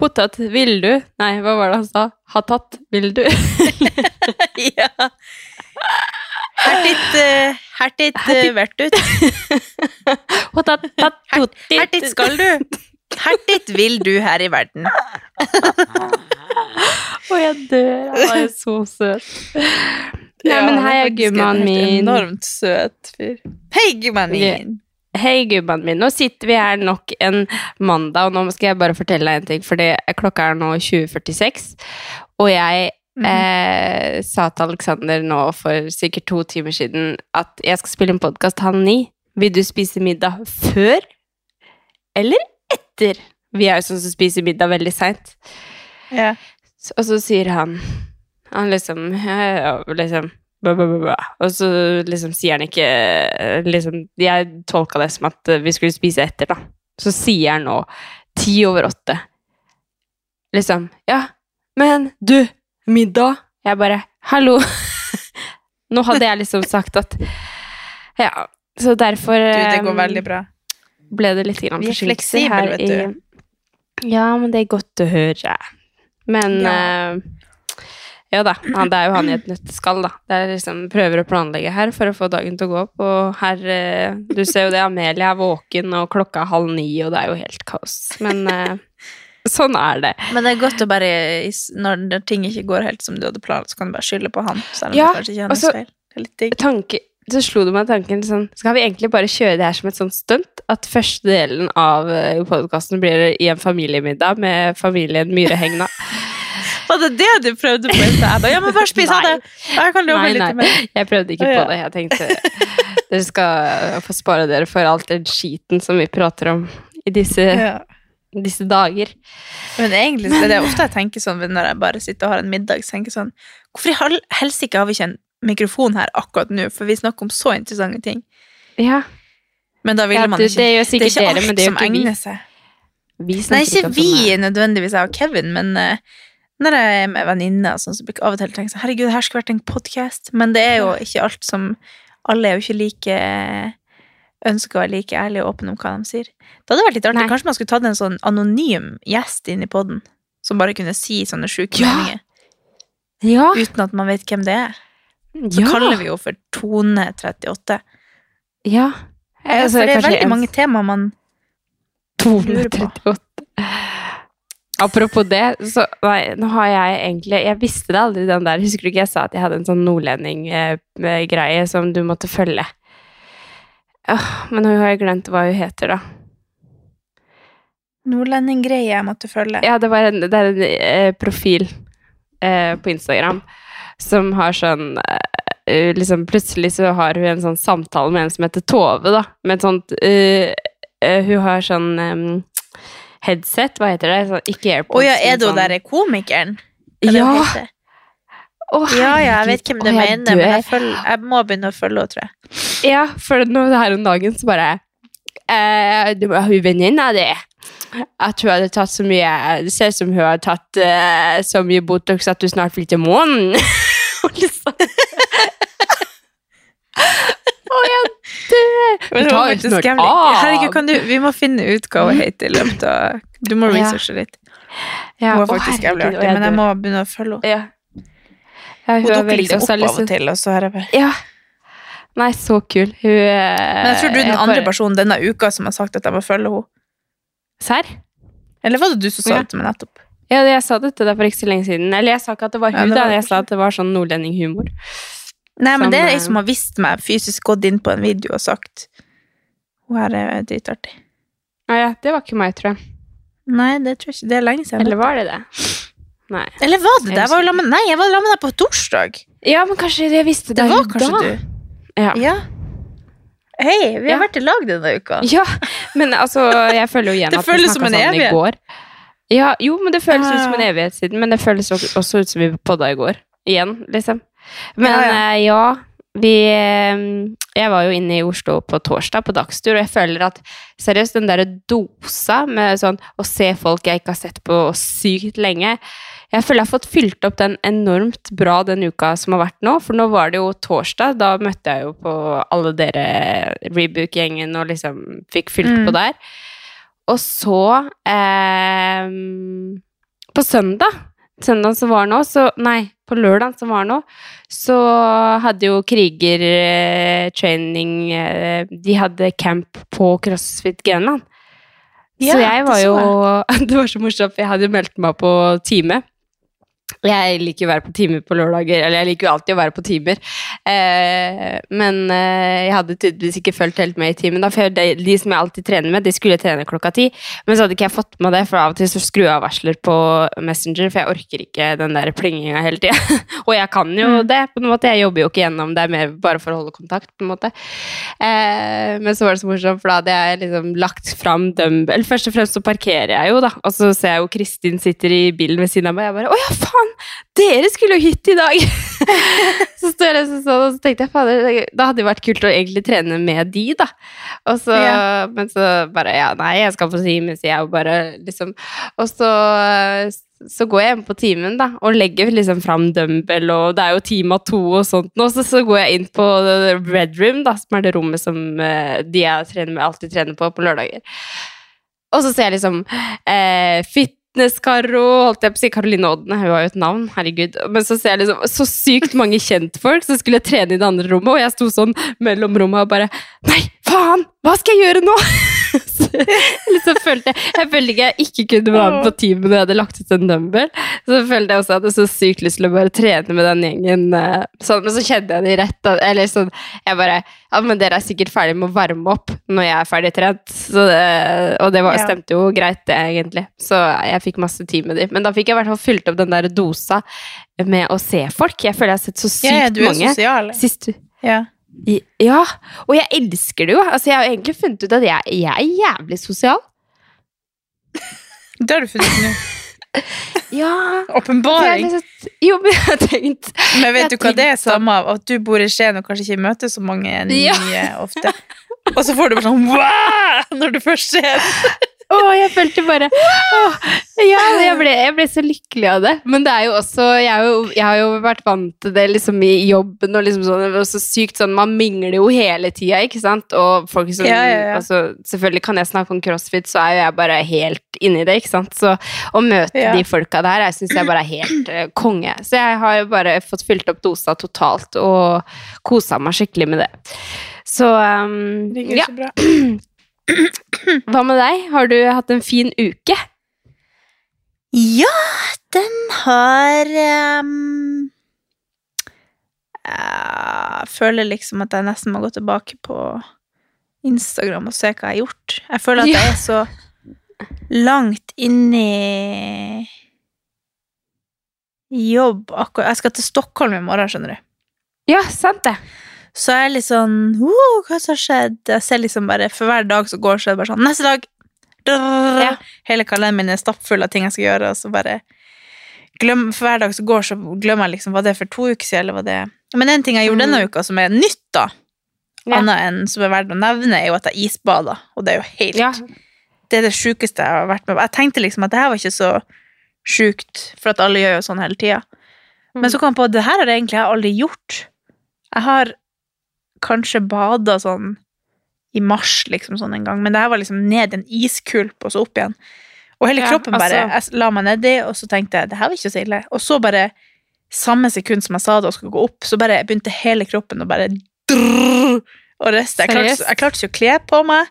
Hotat, vil du? Nei, hva var det han sa? Ha tatt, vil du? ja. Hertit, uh, hertit uh, vertut. Hotat, tatt, totit. Hertit skal du. Hertit vil du her i verden. Å, jeg dør. Han er så søt. Nei, men hei, gummaen min. Enormt søt fyr. Hei, gummaen min. Hei, gubben min. Nå sitter vi her nok en mandag, og nå skal jeg bare fortelle deg en ting, fordi klokka er nå 20.46, og jeg mm. eh, sa til Alexander nå for sikkert to timer siden at jeg skal spille en podkast halv ni. Vil du spise middag før eller etter? Vi er jo sånn som spiser middag veldig seint. Ja. Og så sier han Han liksom, liksom Og så liksom sier han ikke eh, liksom, Jeg tolka det som at eh, vi skulle spise etter, da. Så sier han nå, ti over åtte Liksom Ja, men du, middag? Jeg bare Hallo! nå hadde jeg liksom sagt at Ja, så derfor Du, det går eh, veldig bra. ble det litt grann Vi er forsinkelse fleksible, her vet du. i Ja, men det er godt å høre. Men Ja. eh, ja da, han, det er jo han i et nøtteskall, da. Det er liksom prøver å planlegge her for å få dagen til å gå opp, og her eh, Du ser jo det, Amelia er våken, og klokka er halv ni, og det er jo helt kaos. Men eh, sånn er det. Men det er godt å bare Når ting ikke går helt som du hadde planlagt, så kan du bare skylde på han. Selv om Ja, det kanskje ikke er hans så- feil. Det er litt digg. Tanke, så slo det meg tanken sånn Skal vi egentlig bare kjøre det her som et sånt stunt? At første delen av podkasten blir i en familiemiddag med familien Myrehegna. Var det det du prøvde på? Jeg ba, Ja, men bare spis av det! Jeg kan love Nei, litt mer. Jeg prøvde ikke på det. Jeg tenkte dere skal få spare dere for alt den skiten som vi prater om i disse, Ja. disse dager. Men egentlig så er det ofte jeg tenker sånn når jeg bare sitter og har en middag, så tenker jeg sånn Hvorfor i hel- helsike har vi ikke en mikrofon her akkurat nå, for vi snakker om så interessante ting. Ja, Men da ville ja man ikke det gjør Det er sikkert alt dere, men det er gjør ikke egner seg. Vi Nei, ikke vi nødvendigvis, jeg og Kevin, men eh, når jeg er med venninner, sånn, så bruker jeg av og til å tenke sånn Herregud, her skulle vært en podkast. Men det er jo ikke alt som Alle er jo ikke like ønsker å være like ærlig og åpen om hva de sier. Det hadde vært litt artig. Kanskje man skulle tatt en sånn anonym gjest inn i poden, som bare kunne si sånne sjuke ja. meninger. Ja. Uten at man vet hvem det er. Så ja. kaller vi jo for Tone38. Ja. Jeg, altså, for det er veldig mange tema man Tone 38. Apropos det, så nei, nå har jeg egentlig Jeg visste det aldri, den der. Husker du ikke jeg sa at jeg hadde en sånn nordlending-greie som du måtte følge? Åh, men nå har jeg glemt hva hun heter, da. Nordlending-greie jeg måtte følge. Ja, det, var en, det er en eh, profil eh, på Instagram som har sånn eh, liksom Plutselig så har hun en sånn samtale med en som heter Tove, da. Med et sånt eh, eh, Hun har sånn headset, hva heter det? Så ikke AirPods. Å ja, er du sånn- derre komikeren? Er Ja! heter? Ja, ja, jeg vet hvem du oh, mener, men jeg, følger, jeg må begynne å følge henne, tror jeg. Ja, for nå her om dagen så bare eh, Det var hun venninna di. At hun hadde tatt så mye Det ser ut som hun har tatt eh, så mye Botox at hun snart blir til månen. Liksom Å, jeg dør! Men Hun tar faktisk snart jævlig- Herregud, kan du, vi må finne ut hva hun heter i løpet av Du må researche litt. Ja, Hun er faktisk jævlig artig, men jeg må begynne å følge henne. ja. Ja, Hun er dukker liksom opp av og til, og så har jeg bare Ja. Nei, så kul. Hun eh, Men jeg tror du er den andre bare- personen denne uka som har sagt at jeg må følge henne. Serr? Eller var det du som sa Ja. det til meg nettopp? Ja, jeg sa det til deg for ikke så lenge siden. Eller jeg sa ikke at det var Ja, hun, det da. Jeg sa at det var sånn nordlendinghumor. Nei, men Som, det er eh, ei som har visst meg fysisk gått inn på en video og sagt Hun her er dritartig. Ja, ja, det var ikke meg, tror jeg. Nei, det tror jeg ikke. Det er lenge siden. Eller var det det? Nei. Eller var det det? Jeg var sammen- Nei, jeg var sammen med deg på torsdag. Ja, men kanskje jeg visste det, Det var da. du. Ja. Ja. Hei, vi har Ja. vært i lag denne uka. ja, men altså, jeg føler jo igjen at vi snakka sammen i går. Ja, jo, men det føles ut som en Ah. evighet siden, men det føles også ut som vi podda i går. Igjen, liksom. Men Ja, ja, ja. ja vi eh, Jeg var jo inne i Oslo på torsdag, på dagstur, og jeg føler at seriøst, den derre dosa med sånn å se folk jeg ikke har sett på sykt lenge Jeg føler jeg har fått fylt opp den enormt bra den uka som har vært nå, for nå var det jo torsdag, da møtte jeg jo på alle dere Rebook-gjengen og liksom fikk fylt Mm. på der. Og så eh, På søndag, søndag som var nå, så Nei, på lørdag som var nå, så hadde jo Kriger eh, training eh, De hadde camp på CrossFit Grenland. Ja, så jeg var jo Det var så morsomt, for jeg hadde meldt meg på time. Jeg liker å være på timer på lørdager, eller jeg liker jo alltid å være på timer. Eh, men eh, jeg hadde tydeligvis ikke fulgt helt med i timen, da, for de, de som jeg alltid trener med, de skulle trene klokka ti. Men så hadde ikke jeg fått med det, for av og til så skrur jeg av varsler på Messenger, for jeg orker ikke den der plinginga hele tida. og jeg kan jo Mm. det, på en måte. Jeg jobber jo ikke gjennom det, er mer bare for å holde kontakt, på en måte. Eh, men så var det så morsomt, for da hadde jeg liksom lagt fram dumbbell. Først og fremst så parkerer jeg jo, da, og så ser jeg jo Kristin sitter i bilen ved siden av meg, og jeg bare Å ja, faen! Dere skulle jo hit i dag! så står jeg sånn, og så tenkte jeg fader, da hadde det vært kult å egentlig trene med de, da. Og så, Ja. Men så bare Ja, nei, jeg skal på time, sier jeg, jo bare liksom Og så så går jeg inn på timen da, og legger liksom fram dumbbell, og det er jo time av to og sånt. Og så, så går jeg inn på Red Room, da, som er det rommet som eh, de jeg trener med, alltid trener på på lørdager. Og så ser jeg liksom eh, Fitness-Karo, holdt jeg på å si Karoline Odne, hun har jo et navn, herregud. Men så ser jeg liksom så sykt mange kjentfolk som skulle trene i det andre rommet, og jeg sto sånn mellom rommet og bare Nei, faen! Hva skal jeg gjøre nå? Liksom følte jeg, jeg følte ikke jeg ikke kunne være med på teamet når jeg hadde lagt ut en dumbbell. Så følte jeg også at jeg hadde så sykt lyst til å bare trene med den gjengen. eh, Sånn, men så kjente jeg det rett. Eller sånn, jeg bare Ja, men dere er sikkert ferdig med å varme opp når jeg er ferdig trent. Så det, og det var, stemte jo greit, det, egentlig. Så jeg fikk masse tid med dem. Men da fikk jeg i hvert fall fylt opp den der dosa med å se folk. Jeg føler jeg har sett så sykt Ja, ja, du er mange. sosial. Sist, Ja. Ja, og jeg elsker det jo. Altså, jeg har egentlig funnet ut at jeg, jeg er jævlig sosial. Det har du funnet ut nå. Ja. Åpenbaring. Liksom- Jo, men jeg har tenkt Men vet du hva det er sånn- samme av at du bor i Skien og kanskje ikke møter så mange nye Ja. ofte? Og så får du bare sånn wow! når du først ser. Å, jeg følte bare åh, Ja, jeg ble, jeg ble så lykkelig av det. Men det er jo også Jeg, er jo, jeg har jo vært vant til det liksom i jobben og liksom sånn. Det var så sykt sånn Man mingler jo hele tida, ikke sant? Og folk som Ja, ja. Altså, selvfølgelig kan jeg snakke om crossfit, så er jo jeg bare helt inni det, ikke sant? Så å møte de folka der, jeg syns jeg bare er helt uh, konge. Så jeg har jo bare fått fylt opp dosa totalt og kosa meg skikkelig med det. Så um, Ligger ja. så bra. Hva med deg? Har du hatt en fin uke? Ja, den har um, Jeg føler liksom at jeg nesten må gå tilbake på Instagram og se hva jeg har gjort. Jeg føler at jeg er så langt inni jobb akkurat Jeg skal til Stockholm i morgen, skjønner du. Ja, sant det. Så jeg er litt sånn «Wow, Hva som har skjedd? Jeg ser liksom bare For hver dag som går, så er det bare sånn Neste dag! Drrr, Ja. Hele kalenderen min er stappfull av ting jeg skal gjøre, og så bare glem, For hver dag som går, så glemmer jeg liksom Var det for to uker siden, eller var det Men en ting jeg gjorde denne uka som er nytt, da, Ja. annet enn som er verdt å nevne, er jo at jeg isbada. Og det er jo helt Ja. Det er det sjukeste jeg har vært med på. Jeg tenkte liksom at det her var ikke så sjukt, for at alle gjør jo sånn hele tida. Men så kom jeg på at det her har jeg egentlig aldri gjort. Jeg har kanskje bada sånn i mars, liksom sånn en gang, men det her var liksom ned en iskulp og så opp igjen. Og hele Ja, kroppen bare altså- Jeg la meg nedi, og så tenkte jeg det her var ikke så ille. Og så bare, samme sekund som jeg sa det og skulle gå opp, så bare begynte hele kroppen å bare drrrr, og riste. Jeg klarte, jeg klarte ikke å kle på meg.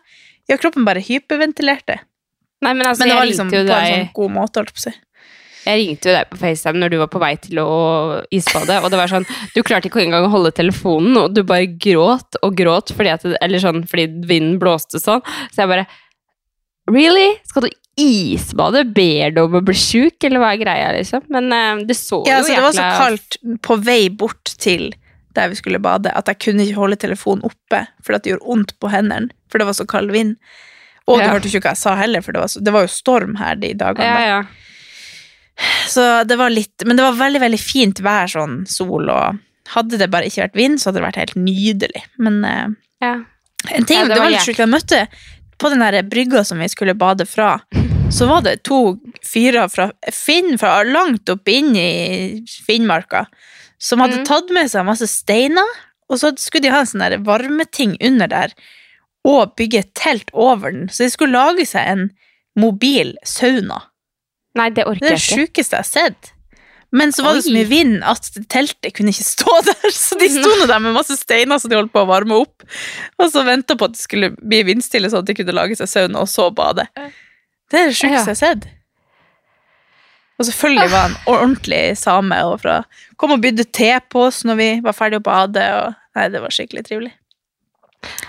Ja, kroppen bare hyperventilerte. Nei, men altså, Men det var liksom på en sånn god måte, holdt på å si. Jeg ringte jo deg på FaceTime når du var på vei til å isbade, og det var sånn Du klarte ikke engang å holde telefonen, og du bare gråt og gråt fordi at Eller sånn fordi vinden blåste sånn. Så jeg bare Really? Skal du isbade? Ber du om å bli sjuk, eller hva er greia, liksom? Men eh, det så Ja, jo altså, det var så kaldt på vei bort til der vi skulle bade, at jeg kunne ikke holde telefonen oppe, for at det gjorde vondt på hendene, for det var så kald vind. Og du hørte ikke hva jeg sa heller, for det var, så, det var jo storm her de dagene. Ja, ja. Så det var litt, men det var veldig, veldig fint vær, sånn sol, og hadde det bare ikke vært vind, så hadde det vært helt nydelig. Men eh, ja. en ting, Ja, det det, var litt sjukt, jeg møtte på den der brygga som vi skulle bade fra, så var det to fyrer fra Finn, fra langt opp inn i Finnmarka, som hadde Mm. tatt med seg masse steiner, og så skulle de ha en sånn varmeting under der, og bygge et telt over den, så de skulle lage seg en mobil sauna. Nei, det orker jeg er det er det sjukeste jeg har sett. Men så var det så Oi. mye vind at teltet kunne ikke stå der, så de sto nå der med masse steiner som de holdt på å varme opp, og så venta på at det skulle bli vindstille, sånn at de kunne lage seg sauna, og så bade. Det er det sjukeste jeg har sett. Og selvfølgelig var han ordentlig same og fra Kom og bydde te på oss når vi var ferdige å bade, og Nei, det var skikkelig trivelig.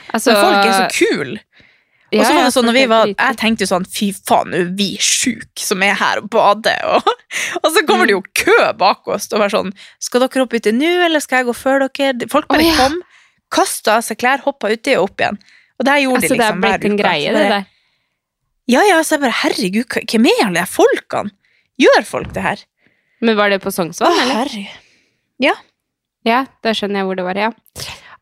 Altså, Men folk er så kule. Og så var det sånn, når vi er var. Jeg tenkte jo sånn, fy faen, nå er vi sjuke som er her og bader. Og, og så kommer det jo kø bak oss og var sånn, skal dere opp uti nå, eller skal jeg gå før dere? Folk bare oh, ja. kom, kastet av seg klær, hoppet uti og opp igjen. Og det her gjorde Altså, de det er liksom hver blitt en uke. greie, det der. Ja, ja, så jeg bare, herregud, hvem er alle de folkene? Gjør folk det her? Men var det på Sognsvann, eller? herregud. Ja, da skjønner jeg hvor det var, ja.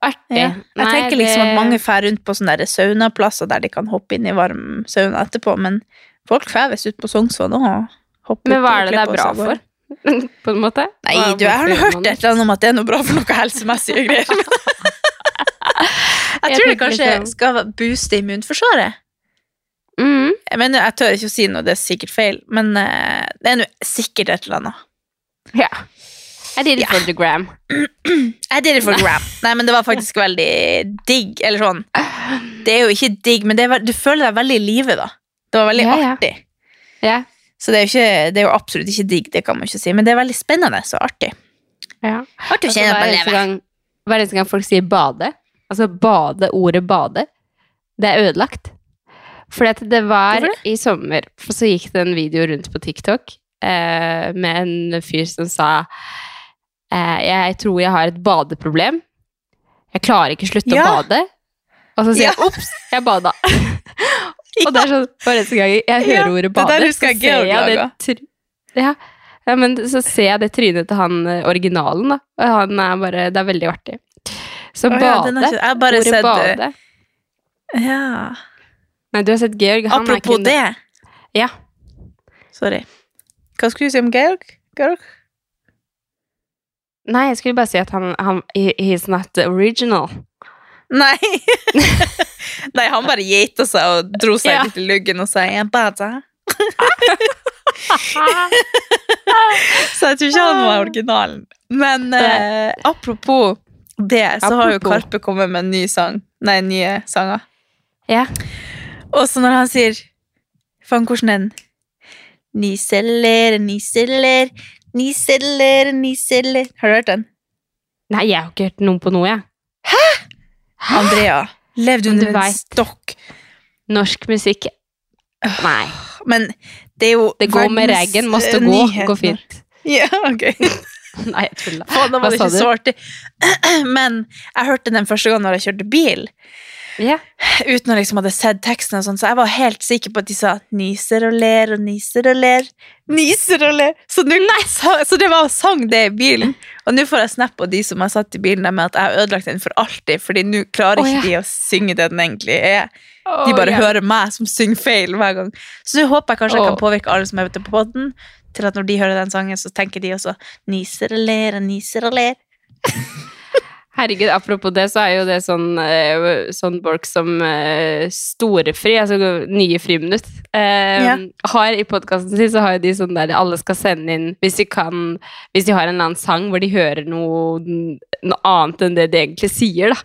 Artig. Ja. Jeg Nei, tenker liksom at mange fær rundt på sånne der saunaplasser der de kan hoppe inn i varm sauna etterpå, men folk feves ut på Sognsvann og hopper Men hva er det det er bra for? på en måte? Nei, du, jeg har nå hørt et eller annet om at det er noe bra for noe helsemessige greier. Jeg tror det kanskje liksom- skal booste immunforsvaret. Mm. Jeg mener, jeg tør ikke å si noe, det er sikkert feil, men eh, det er nå sikkert et eller annet. Ja. I did it for the gram. I did it for gram. Nei, men det var faktisk veldig digg, eller sånn. Det er jo ikke digg, men det er, du føler deg veldig i live, da. Det var veldig Ja, ja. artig. Ja. Så det er, jo ikke, det er jo absolutt ikke digg, det kan man ikke si, men det er veldig spennende og artig. ja. Artig å Altså, kjenne eneste gang, hver eneste gang folk sier bade, altså bade, ordet bade, det er ødelagt. Fordi det var det? i sommer, så gikk det en video rundt på TikTok eh, med en fyr som sa Jeg tror jeg har et badeproblem. Jeg klarer ikke å slutte Ja. å bade. Og så sier Ja. jeg 'ops, jeg bada'. Og det er sånn, Hver eneste gang jeg hører ordet bade, så jeg ser jeg det tr- ja. ja, men så ser jeg det trynet til han eh, originalen, da. Og han er bare Det er veldig artig. Så oh, bade. ja, ikke- jeg har bare ordet sett, eh, bade. Ja. Nei, du har sett Georg. Han er Apropos det. Ja. Sorry. Hva skulle du si om Georg? Georg? Nei, jeg skulle bare si at han, han He's not original. Nei. Nei, han bare geita seg og dro seg Ja. litt i luggen og sa 'jeg bada'. Så jeg tror ikke han var originalen. Men eh, apropos det, så har jo Karpe kommet med en ny sang. Nei, nye sanger. Ja. Og så når han sier Faen, hvordan er den? Niseller, niseller, niseller, niseller Har du hørt den? Nei, jeg har ikke hørt noen på noe, jeg. Andrea, levde Men du under en vet. stokk. Norsk musikk Nei. Men det er jo Det går med reggen, måste eh, gå. nyheter. Går fint. Ja, ok. Nei, jeg tuller. Hva sa du? Men jeg hørte den første gang når jeg kjørte bil, Ja. uten å liksom hadde sett teksten, og sånn, så jeg var helt sikker på at de sa 'niser og ler og niser og ler'. Niser og ler. Så, nå, så, så det var sang det i bilen. Og nå får jeg snap av de som har satt i bilen med at jeg har ødelagt den for alltid, fordi nå klarer Å, ikke yeah. de å synge det den egentlig er. De bare bare yeah. hører meg som synger feil hver gang. Så nå håper jeg kanskje jeg kan påvirke alle som er ute på podden, til at når de hører den sangen, så tenker de også 'niser og ler og niser og ler'. Herregud, apropos det, så er jo det sånn, eh, sånn Borch som uh, Storefri, altså nye friminutt, eh, Ja. har i podkasten sin, så har jo de sånn der alle skal sende inn hvis de kan Hvis de har en eller annen sang hvor de hører noe, noe annet enn det de egentlig sier, da.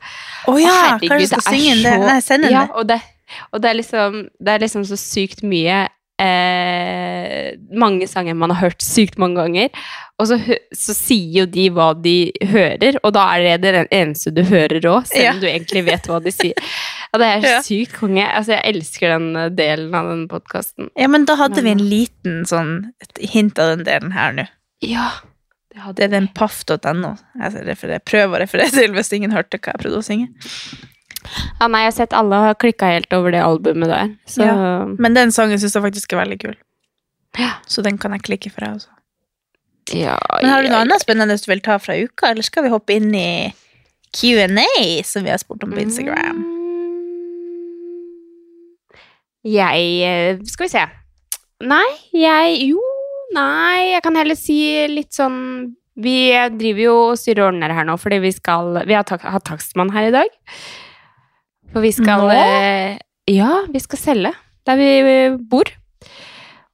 Å ja, Herregud, kanskje du skal synge inn det? Nei, send inn ja. Og det, og det er liksom Det er liksom så sykt mye eh, mange sanger man har hørt sykt mange ganger. Og så, så sier jo de hva de hører, og da er det det eneste du hører òg, selv Ja. om du egentlig vet hva de sier. Ja, det er Ja. sykt konge. Altså, jeg elsker den eh, delen av den podkasten. Ja, men da hadde vi en liten sånn et hint av den delen her nå. Ja. Det Det er den paff.no. Jeg refererer- prøver å referere til hvis ingen hørte hva jeg prøvde å synge. Ja, nei, jeg har sett alle har klikka helt over det albumet der. Så Ja. Men den sangen syns jeg faktisk er veldig kul. Ja. Så den kan jeg klikke jeg også. ja, Men har du noe annet spennende du vil ta fra uka, eller skal vi hoppe inn i Q&A, som vi har spurt om på Instagram? Jeg eh, Skal vi se. Nei, jeg Jo, nei, jeg kan heller si litt sånn Vi driver jo og styrer og ordner her nå, fordi vi skal Vi har tak, hatt takstmann her i dag. For vi skal Nå? eh, Ja, vi skal selge der vi bor.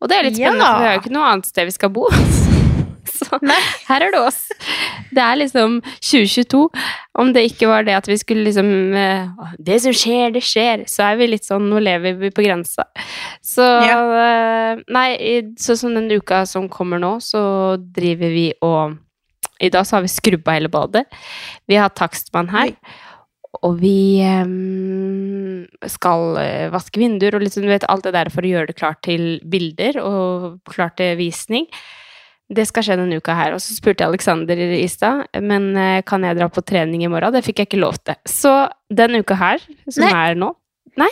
Og det er litt spennende, Ja. for vi har jo ikke noe annet sted vi skal bo. Så Nei. her er det oss. Det er liksom 2022. Om det ikke var det at vi skulle liksom eh, Det som skjer, det skjer. Så er vi litt sånn Nå lever vi på grensa. Så ja. Nei, sånn som den uka som kommer nå, så driver vi og I dag så har vi skrubba hele badet. Vi har takstmann her. Oi. Og vi skal eh, vaske vinduer og du vet, alt det der for å gjøre det klart til bilder og klart til visning. Det skal skje denne uka her. Og så spurte jeg Alexander i stad, men eh, kan jeg dra på trening i morgen? Det fikk jeg ikke lov til. Så den uka her, som Nei. er nå Nei,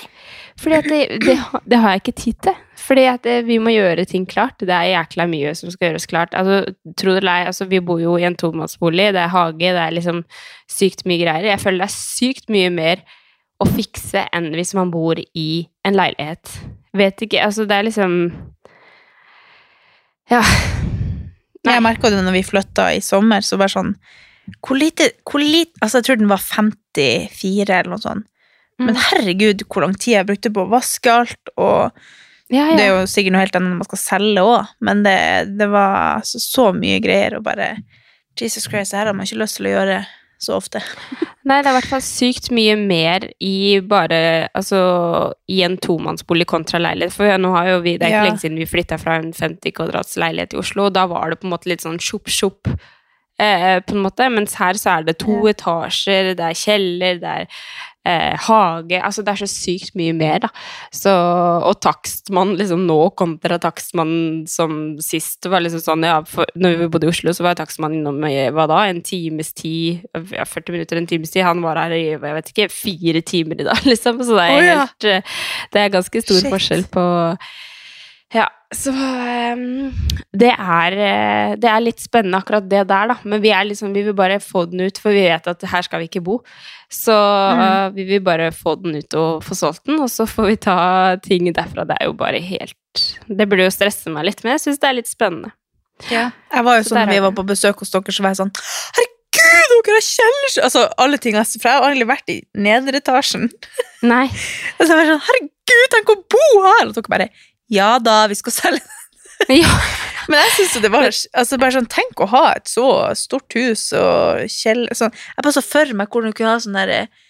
for det, det, det har jeg ikke tid til. Fordi at vi må gjøre ting klart. Det er jækla mye som skal gjøres klart. Altså, tro det eller altså, vi bor jo i en tomannsbolig, det er hage, det er liksom sykt mye greier. Jeg føler det er sykt mye mer å fikse enn hvis man bor i en leilighet. Vet ikke, altså det er liksom Ja. Nei. Jeg merka det når vi flytta i sommer, så bare sånn Hvor lite, hvor lite Altså, jeg tror den var 54 eller noe sånt. Men Mm. herregud, hvor lang tid jeg brukte på å vaske alt, og Ja, det er jo sikkert noe helt annet når man skal selge òg, men det, det var så, så mye greier, og bare Jesus Christ, det her har man ikke lyst til å gjøre så ofte. Nei, det er i hvert fall sykt mye mer i bare Altså i en tomannsbolig kontra leilighet. For nå har jo vi Det er ikke Ja. lenge siden vi flytta fra en 50 kvadrats leilighet i Oslo, og da var det på en måte litt sånn sjopp-sjopp. Eh, på en måte, Mens her så er det to Ja. etasjer, det er kjeller, det er eh, hage Altså det er så sykt mye mer, da. Så, og takstmann liksom nå kontra takstmann som sist var liksom sånn Ja, for, når vi bodde i Oslo, så var takstmann innom i hva da? En times tid? Ja, 40 minutter, en times tid. Han var her i jeg vet ikke, fire timer i dag, liksom. Så det er ja. helt eh, Det er ganske stor Shit. forskjell på ja, så um, det er, eh, det er litt spennende akkurat det der, da. Men vi, liksom, vi vil bare få den ut, for vi vet at her skal vi ikke bo. Så eh, vi vil bare få den ut og få solgt den, og så får vi ta ting derfra. Det er jo bare helt Det burde jo stresse meg litt, men jeg syns det er litt spennende. Jeg var jo Så sånn når vi var på besøk hos dere, så var jeg sånn Herregud, dere har kjellers... Altså, alle ting For jeg har egentlig vært i nederetasjen. Nei. Og så var jeg sånn Herregud, tenk å bo her! Og dere bare Ja da, vi skal selge Ja. Men jeg synes jo det var altså bare sånn, Tenk å ha et så stort hus og kjeller sånn. Jeg bare så for meg hvordan du kunne ha sånn der eh,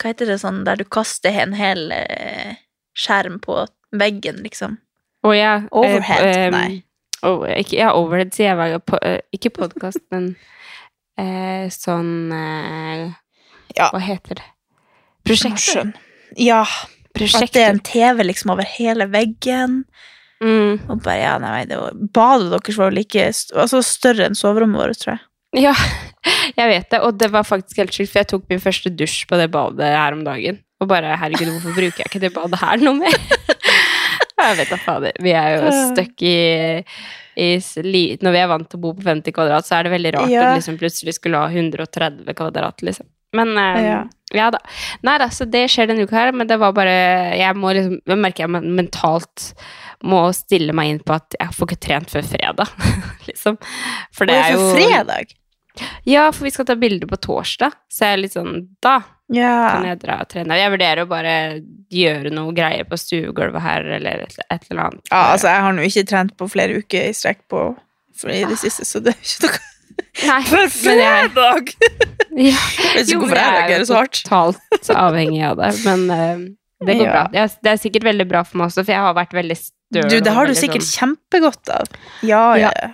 Hva heter det sånn der du kaster en hel eh, skjerm på veggen, liksom. Og ja, eh, Overhead, ehm, nei. oh, ikke, ja, overhead sier jeg. På, Uh, ikke podkast, men uh, sånn uh, Ja. Hva heter det? Prosjekter. Skjønn. Ja. At det er en TV liksom over hele veggen. Mm. Og bare, ja, nei, det var, Badet deres var like altså større enn soverommet vårt, tror jeg. Ja, jeg vet det. Og det var faktisk helt sjukt, for jeg tok min første dusj på det badet her om dagen. Og bare herregud, hvorfor bruker jeg ikke det badet her noe mer? jeg vet da fader. Vi er jo stuck i, i Når vi er vant til å bo på 50 kvadrat, så er det veldig rart Ja. å liksom plutselig skulle ha 130 kvadrat, liksom. Men uh, Ja. ja. da. Nei da, så det skjer denne uka her, men det var bare Jeg må liksom Jeg merker jeg mentalt må stille meg inn på at jeg får ikke trent før fredag, liksom. For det er jo fredag! ja, for vi skal ta bilder på torsdag, så jeg er litt sånn Da Ja. kan jeg dra og trene. Jeg vurderer å bare gjøre noe greier på stuegulvet her, eller et eller annet. ja, altså, jeg har nå ikke trent på flere uker i strekk på for i det siste, så det er ikke noe Nei, For fredag! jeg, ja, vet ikke hvorfor jeg er reagerer så hardt. totalt avhengig av det, men uh, det går Ja. bra. Det er, er sikkert veldig bra for meg også, for jeg har vært veldig støl. Du, det har du sikkert sånn- kjempegodt av. Ja, ja. Ja.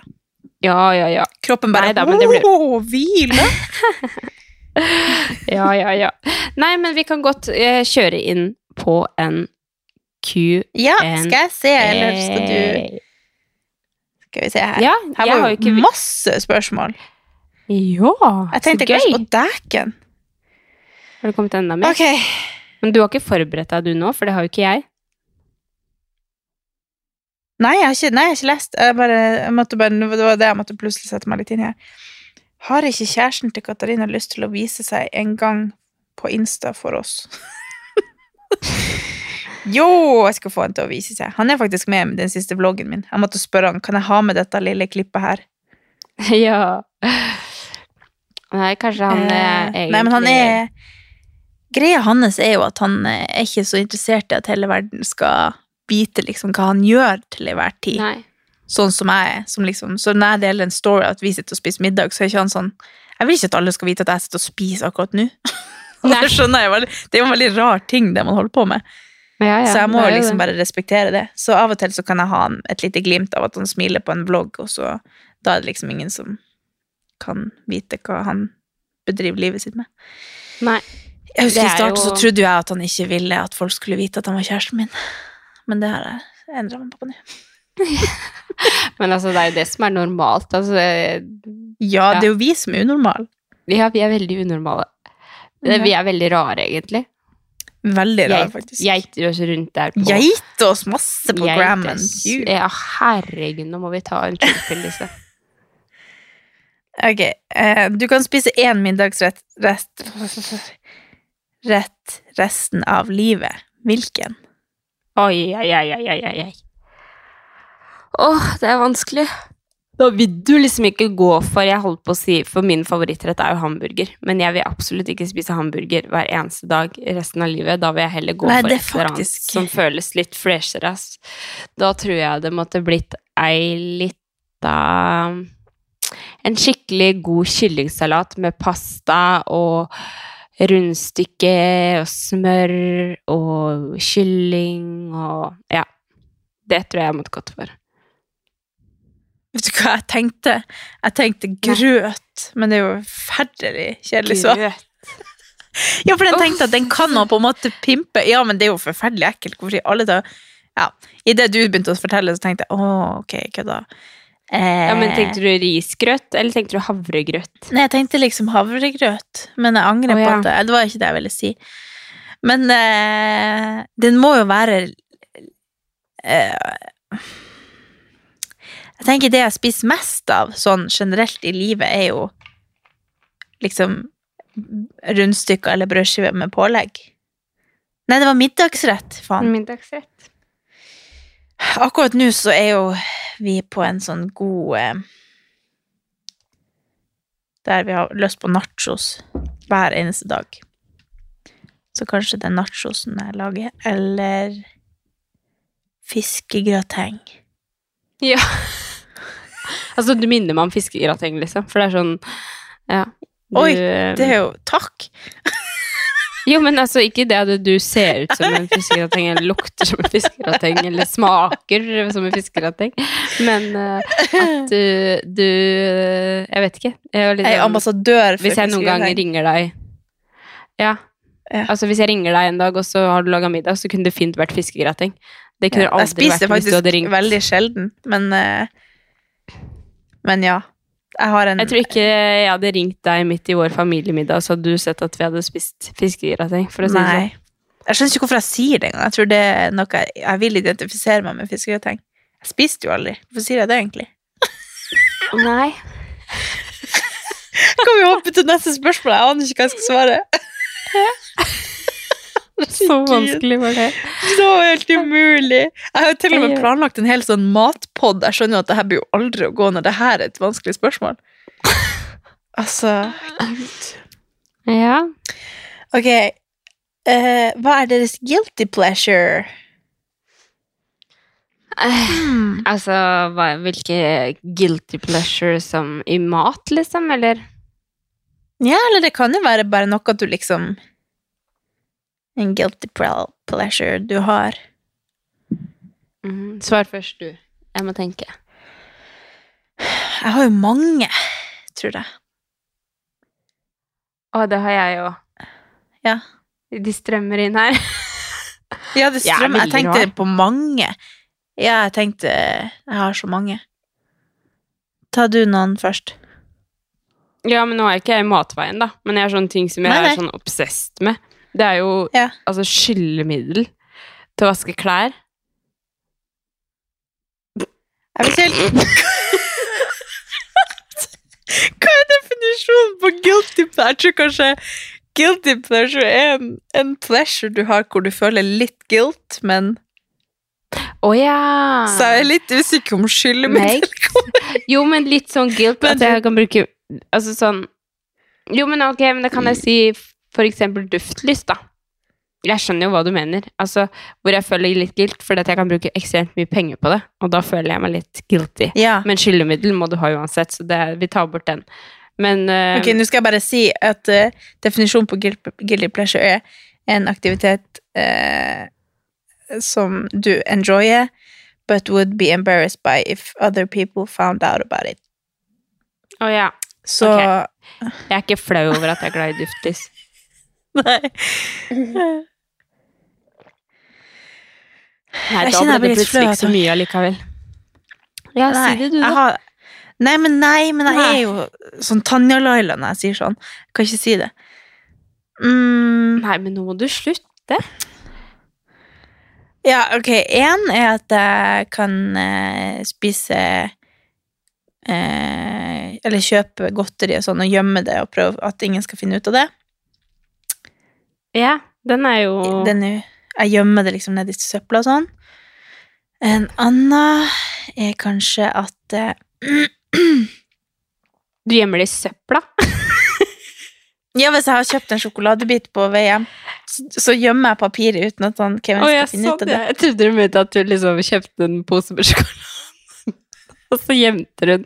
Ja, ja. Kroppen bare men blir- Åh, hvile! Ja, ja, ja. Nei, men vi kan godt uh, kjøre inn på en Q&A. Ja, skal jeg se, eller skal du Skal vi se her. Ja, Her var jo ikke masse spørsmål. Ja, Jeg tenkte så gøy. kanskje Å, dæken. Har det kommet enda mer? Ok. Men du har ikke forberedt deg du nå, for det har jo ikke jeg. Nei, jeg har ikke, nei, jeg har ikke lest. Jeg bare, jeg bare, det var det jeg måtte plutselig sette meg litt inn her. Har ikke kjæresten til Katarina lyst til å vise seg en gang på Insta for oss? jo, jeg skal få han til å vise seg. Han er faktisk med i den siste vloggen min. Jeg måtte spørre han, kan jeg ha med dette lille klippet her? ja. Nei, kanskje han er Eh, egentlig Nei, men han er Greia hans er jo at han eh, er ikke så interessert i at hele verden skal vite liksom hva han gjør til enhver tid. Nei. Sånn som jeg er. Som liksom, så når jeg deler en story at vi sitter og spiser middag, så er ikke han sånn Jeg vil ikke at alle skal vite at jeg sitter og spiser akkurat nå. Det skjønner jeg. Det er jo en veldig rar ting, det man holder på med. Ja, ja, så jeg må jo liksom det. bare respektere det. Så av og til så kan jeg ha et lite glimt av at han smiler på en vlogg, og så da er det liksom ingen som kan vite hva han bedriver livet sitt med. Nei. Jeg husker I starten jo- så trodde jeg at han ikke ville at folk skulle vite at han var kjæresten min. Men det har jeg endra meg på nå. Men altså, det er jo det som er normalt. Altså, det... Ja, det er jo vi som er unormale. ja, vi er veldig unormale. Vi er veldig rare, egentlig. Veldig rar, Geit- faktisk. Oss rundt der på Geite oss masse på Geites. Grammen. Gud. Ja, herregud, nå må vi ta en chillpill-liste. Ok, eh, du kan spise én middagsrett rett, rett resten av livet. Hvilken? Oi, oi, oi, oi, oi. Åh, det er vanskelig. Da vil du liksom ikke gå for Jeg holdt på å si For min favorittrett er jo hamburger. Men jeg vil absolutt ikke spise hamburger hver eneste dag resten av livet. Da vil jeg heller gå Nei, for et er eller annet som føles litt freshere. Da tror jeg det måtte blitt ei lita En skikkelig god kyllingsalat med pasta og rundstykke og smør og kylling og Ja. Det tror jeg jeg måtte gått for. Vet du hva jeg tenkte? Jeg tenkte grøt, men det er jo forferdelig kjedelig svar. Ja, for den tenkte at den kan man på en måte pimpe. Ja, men det er jo forferdelig ekkelt. Hvorfor i alle dager Ja, idet du begynte å fortelle, så tenkte jeg å, ok, kødda. Eh, Ja, men Tenkte du risgrøt, eller tenkte du havregrøt? Nei, jeg tenkte liksom havregrøt, men jeg angrer Å, på at det, det var ikke det jeg ville si. Men eh, den må jo være eh, Jeg tenker det jeg spiser mest av sånn generelt i livet, er jo liksom rundstykker eller brødskiver med pålegg. Nei, det var middagsrett, faen. Middagsrett. Akkurat nå så er jo vi på en sånn god eh, Der vi har lyst på nachos hver eneste dag. Så kanskje det er nachosen jeg lager, eller fiskegrateng. Ja. Altså, du minner meg om fiskegrateng, liksom. For det er sånn Ja. Du, Oi, Det er jo Takk! Jo, men altså, ikke det at du ser ut som en fiskegrateng, eller lukter som en fiskegrateng, eller smaker som en fiskegrateng, men uh, at du, du Jeg vet ikke. Jeg, er litt Jeg er sånn- ambassadør for Hvis jeg noen gang ringer deg Ja. Ja. Altså, hvis jeg ringer deg en dag, og så har du laga middag, så kunne det fint vært fiskegrateng. Det kunne Ja, aldri vært hvis du hadde ringt. Jeg spiser faktisk veldig sjelden, men eh, Men ja. Jeg har en Jeg tror ikke jeg hadde ringt deg midt i vår familiemiddag, så hadde du sett at vi hadde spist fiskegrateng. For å si det sånn. Jeg skjønner ikke hvorfor jeg sier det engang. Jeg tror det er noe jeg, jeg vil identifisere meg med fiskegrateng. Jeg spiste jo aldri. Hvorfor sier jeg det egentlig? Nei. Kan vi hoppe til neste spørsmål? Jeg aner ikke hva jeg skal svare. Så vanskelig var det. Så helt umulig. Jeg har til og med planlagt en hel sånn matpod. Jeg skjønner jo at det her blir jo aldri å gå når det her er et vanskelig spørsmål. Altså Ja. Ok. Uh, hva er deres guilty pleasure? Hmm. Altså, hva, hvilke guilty pleasure som i mat, liksom, eller? Ja, eller det kan jo være bare noe at du liksom En guilty pleasure du har. Mm, Svar først, du. Jeg må tenke. Jeg har jo mange, tror jeg. Å, det har jeg òg. Ja. De strømmer inn her. Ja, det Jeg er strømmer. Jeg tenkte på mange. Ja, jeg tenkte Jeg har så mange. Ta du noen først. Ja, men nå er ikke jeg i matveien, da. Men jeg har sånne ting som jeg Nei, nei. er sånn obsessed med. Det er jo Ja. altså skyllemiddel til å vaske klær. Jeg ikke helt Hva er definisjonen på guilty pleasure? Jeg tror kanskje guilty pleasure er en, en pleasure du har hvor du føler litt guilt, men Å ja! Så jeg er litt usikker om skyllemiddel Jo, men litt sånn guilt at jeg kan bruke Altså sånn Jo, men ok, men da kan jeg si for eksempel duftlys, da. Jeg skjønner jo hva du mener. Altså, hvor jeg føler litt guilt fordi at jeg kan bruke ekstremt mye penger på det, og da føler jeg meg litt guilty. Ja. Men skyllemiddel må du ha uansett, så det, vi tar bort den. Men uh, Ok, nå skal jeg bare si at uh, definisjonen på guilt- guilty pleasure er en aktivitet uh, som du enjoyer, but would be embarrassed by if other people found out about it. Å ja. Så Jeg er ikke flau over at jeg er glad i duftlys. Nei. Nei, Jeg da ble blir det plutselig ikke så mye allikevel. Ja, si det, du, da. har, nei, men nei, men jeg Nei. er jo sånn Tanja-Laila når jeg sier sånn. Jeg kan ikke si det. Mm, Nei, men nå må du slutte. ja, ok. Én er at jeg kan eh, spise eh, Eller kjøpe godteri og sånn og gjemme det og prøve at ingen skal finne ut av det. Ja, den er jo Den er, jeg gjemmer det liksom nedi søpla og sånn. En annen er kanskje at uh, Du gjemmer det i søpla. Ja, hvis jeg har kjøpt en sjokoladebit på vei hjem, så, så gjemmer jeg papiret uten at han Kevin skal jeg finne ut av det. det. Jeg trodde du mente at du liksom kjøpte en pose med sjokolade, og så gjemte du den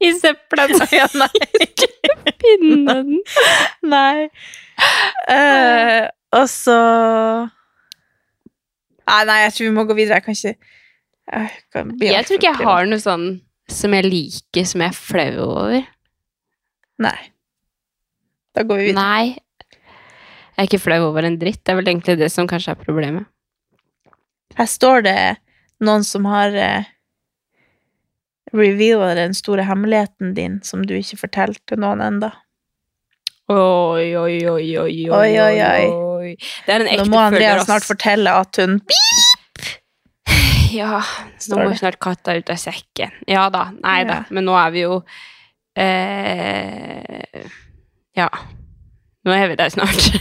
i søpla. Ja, nei. Pinne den. nei. Eh, og så Nei, nei, jeg tror vi må gå videre. Jeg kan ikke jeg, kan Jeg tror ikke jeg har noe sånn som jeg liker, som jeg er flau over. Nei. Da går vi videre. Nei. Jeg er ikke flau over en dritt. Det er vel egentlig det som kanskje er problemet. Her står det noen som har uh, reveala den store hemmeligheten din som du ikke fortalte noen ennå. Oi, oi, oi, oi, Oi, oi, oi. Det er en Nå må Andrea snart fortelle at hun Ja, nå må snart katta ut av sekken. Ja da. Nei da. Men nå er vi jo eh, Ja. Nå er vi der snart.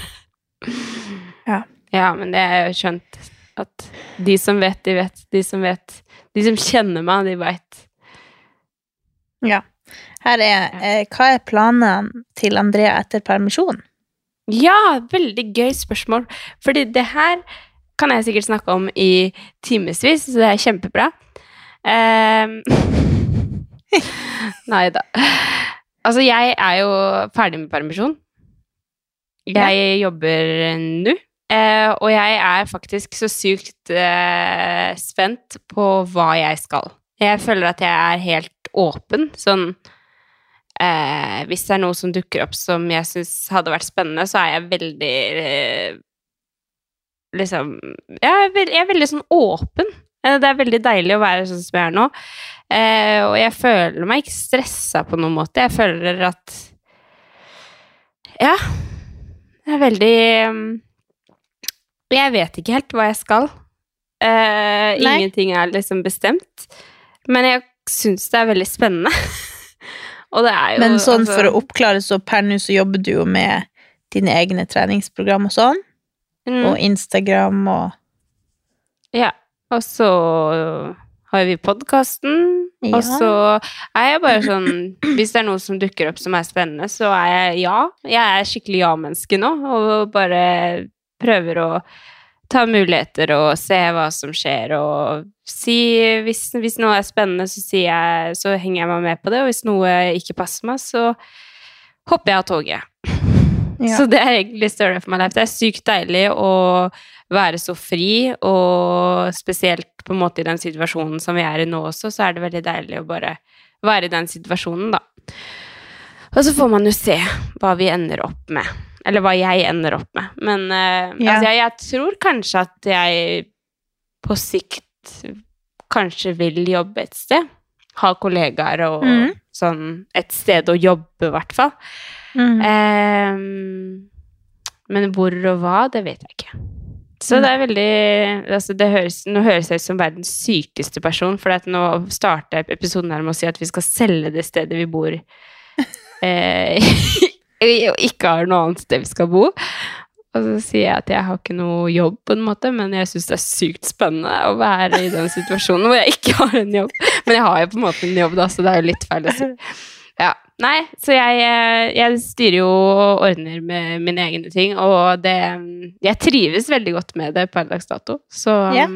Ja. Ja, men det er jo skjønt at de som vet, de vet. De som vet De som kjenner meg, de veit. Ja. Her er eh, Hva er planene til Andrea etter permisjon? Ja, veldig gøy spørsmål. Fordi det her kan jeg sikkert snakke om i timevis, så det er kjempebra. Um, Nei da. Altså, jeg er jo ferdig med permisjon. Jeg jobber nå. eh, og jeg er faktisk så sykt eh, spent på hva jeg skal. Jeg føler at jeg er helt åpen. Sånn eh, Hvis det er noe som dukker opp som jeg syns hadde vært spennende, så er jeg veldig eh, Liksom jeg er, veld, jeg er veldig sånn åpen. Eh, Det er veldig deilig å være sånn som jeg er nå. Eh, og jeg føler meg ikke stressa på noen måte. Jeg føler at Ja. Det er veldig Jeg vet ikke helt hva jeg skal. Eh, ingenting er liksom bestemt. Men jeg syns det er veldig spennende. jo Men sånn altså- for å oppklare, så per nå så jobber du jo med dine egne treningsprogram og sånn, Mm. og Instagram og Ja. Og så har vi podkasten, Ja. og så er jeg bare sånn Hvis det er noe som dukker opp som er spennende, så er jeg ja. Jeg er skikkelig ja-menneske nå, og bare prøver å ta muligheter og se hva som skjer, og si Hvis, hvis noe er spennende, så, jeg, så henger jeg meg med på det, og hvis noe ikke passer meg, så hopper jeg av toget. Ja. Så det er egentlig større for meg. Det er sykt deilig å være så fri, og spesielt på en måte i den situasjonen som vi er i nå også, så er det veldig deilig å bare være i den situasjonen, da. Og så får man jo se hva vi ender opp med. Eller hva jeg ender opp med. Men uh, Ja. altså, jeg, jeg tror kanskje at jeg på sikt kanskje vil jobbe et sted. Ha kollegaer og mm. sånn et sted å jobbe, i hvert fall. Mm. Um, men hvor og hva, det vet jeg ikke. Så det er veldig altså det høres, Nå høres jeg ut som verdens sykeste person, for nå starter episoden her med å si at vi skal selge det stedet vi bor eh, og ikke har noe annet sted vi skal bo. Og så sier jeg at jeg har ikke noe jobb, på en måte, men jeg syns det er sykt spennende å være i den situasjonen hvor jeg ikke har en jobb. Men jeg har jo på en måte en jobb, da, så det er jo litt feil å si. Ja, Nei, så jeg, eh, jeg styrer jo og ordner med mine egne ting, og det Jeg trives veldig godt med det per dags dato, så Ja.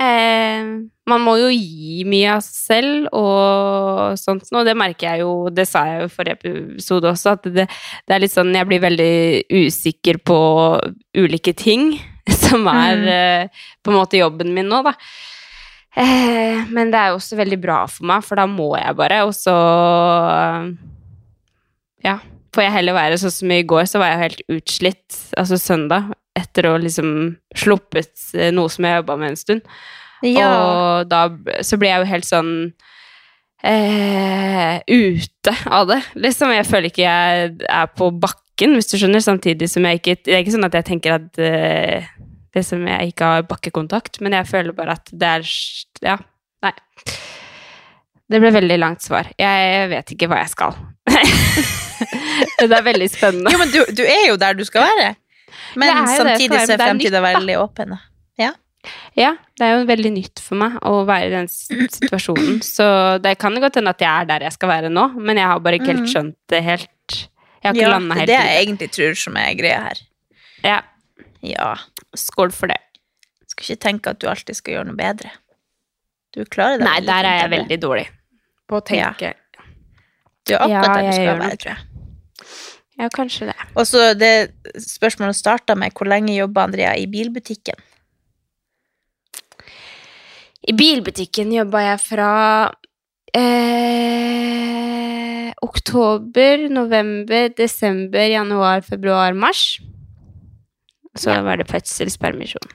Eh, Man må jo gi mye av seg selv og sånt noe. Det merker jeg jo, det sa jeg jo i forrige episode også, at det, det er litt sånn Jeg blir veldig usikker på ulike ting, som er Mm. eh, på en måte jobben min nå, da. Eh, men det er jo også veldig bra for meg, for da må jeg bare, og så Ja. Får jeg heller være sånn som i går, så var jeg helt utslitt, altså søndag, etter å liksom sluppet eh, noe som jeg jobba med en stund. Ja. Og da så blir jeg jo helt sånn eh, ute av det. Liksom, jeg føler ikke jeg er på bakken, hvis du skjønner, samtidig som jeg ikke Det er ikke sånn at jeg tenker at eh, det som jeg ikke har bakkekontakt, men jeg føler bare at det er Ja, nei. Det ble veldig langt svar. Jeg vet ikke hva jeg skal. det er veldig spennende. Jo, men du, du er jo der du skal være. Men samtidig så er det fremtiden veldig åpen. Ja. Ja, det er jo veldig nytt for meg å være i den situasjonen. Så det kan godt hende at jeg er der jeg skal være nå, men jeg har bare ikke helt Mhm. skjønt det helt. Jeg har ikke Ja, landa det er det jeg egentlig tror som er greia her. Ja, Ja. skål for det. Skal ikke tenke at du alltid skal gjøre noe bedre. Du klarer det Nei, der er jeg veldig dårlig på å tenke. Du er akkurat Ja, der du skal være, tror jeg. Ja, kanskje det. Og så det spørsmålet starta med hvor lenge jobber Andrea i bilbutikken? I bilbutikken jobba jeg fra eh, oktober, november, desember, januar, februar, mars. Så var det fødselspermisjon.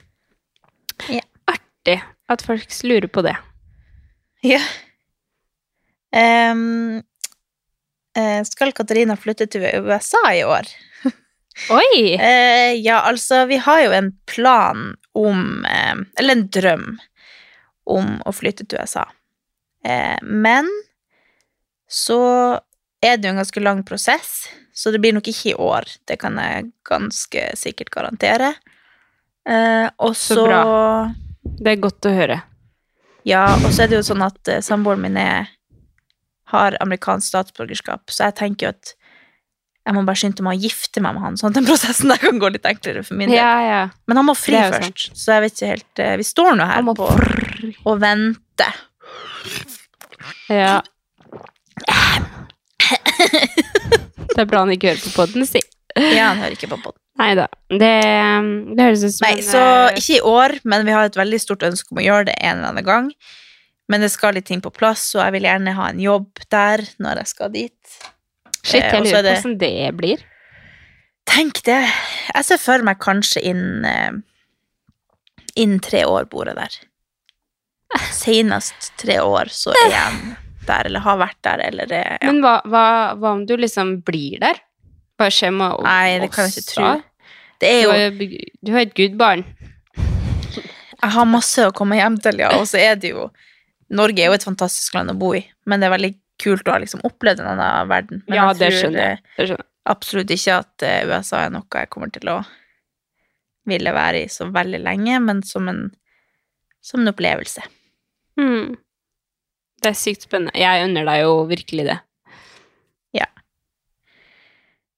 Ja. Artig at folk lurer på det. Ja. Eh, skal Katarina flytte til USA i år? Oi! Eh, ja, altså, vi har jo en plan om eh, Eller en drøm om å flytte til USA. Eh, men så er det jo en ganske lang prosess, så det blir nok ikke i år. Det kan jeg ganske sikkert garantere. Eh, og Så så bra. Det er godt å høre. Ja, og så er det jo sånn at eh, samboeren min er, har amerikansk statsborgerskap, så jeg tenker jo at jeg må bare skynde meg å gifte meg med han, sånn at den prosessen der kan gå litt enklere for min del. Ja, ja. Men han må fri først, så jeg vet ikke helt eh, Vi står nå her på og venter. ja. Det er bra han ikke hører på podden, si. Ja, han hører ikke på podden. Nei da. Det, det høres ut som Nei, en, så eh, ikke i år, men vi har et veldig stort ønske om å gjøre det en eller annen gang. Men det skal litt ting på plass, og jeg vil gjerne ha en jobb der når jeg skal dit. Shit, eh, jeg lurer er på det- hvordan det blir. Tenk det. Jeg ser for meg kanskje innen inn tre år bor jeg der. Senest tre år så er jeg der, eller har vært der, eller eh, ja. Men hva, hva, hva om du liksom blir der? Hva skjer med o- Nei, det kan jeg ikke tro. Det er jo du har et gudbarn. Jeg har masse å komme hjem til, ja, og så er det jo Norge er jo et fantastisk land å bo i, men det er veldig kult å ha liksom opplevd en annen verden. Men Ja, jeg det tror, skjønner jeg. eh, Det skjønner absolutt ikke at eh, USA er noe jeg kommer til å ville være i så veldig lenge, men som en, som en opplevelse. Mm. Det er sykt spennende. Jeg unner deg jo virkelig det.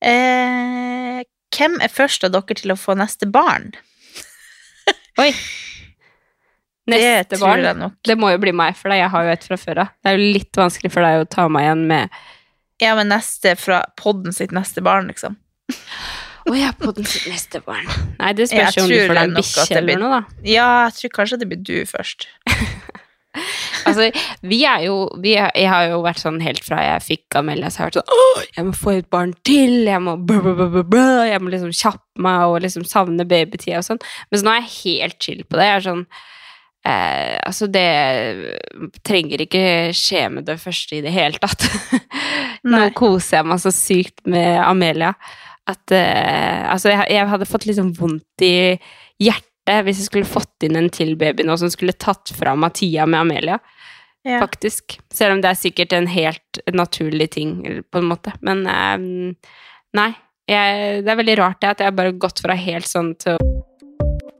Eh, hvem er først av dere til å få neste barn? Oi! det Neste tror barn. Det må jo bli meg, for jeg har jo et fra før av. Det er jo litt vanskelig for deg å ta meg igjen med Ja, men neste fra podden sitt neste barn, liksom. Å ja, podden sitt neste barn. Nei, det spørs jo om du får deg det en bikkje eller noe, da. Ja, jeg tror kanskje det blir du først. Altså, vi er jo vi er, Jeg har jo vært sånn helt fra jeg fikk Amelia, så har jeg vært sånn jeg må få et barn til! Jeg må blah, blah, blah, Jeg må liksom kjappe meg og liksom savne babytida og sånn. Men så nå er jeg helt chill på det. Jeg er sånn eh, Altså, det trenger ikke skje med det første i det hele tatt. nå Nei. koser jeg meg så sykt med Amelia at eh, Altså, jeg, jeg hadde fått litt sånn vondt i hjertet hvis jeg skulle fått inn en til baby nå som skulle tatt fra tida med Amelia Ja. faktisk. Selv om det er sikkert en helt naturlig ting, på en måte. Men eh, nei. Jeg, det er veldig rart det at jeg har bare gått fra helt sånn til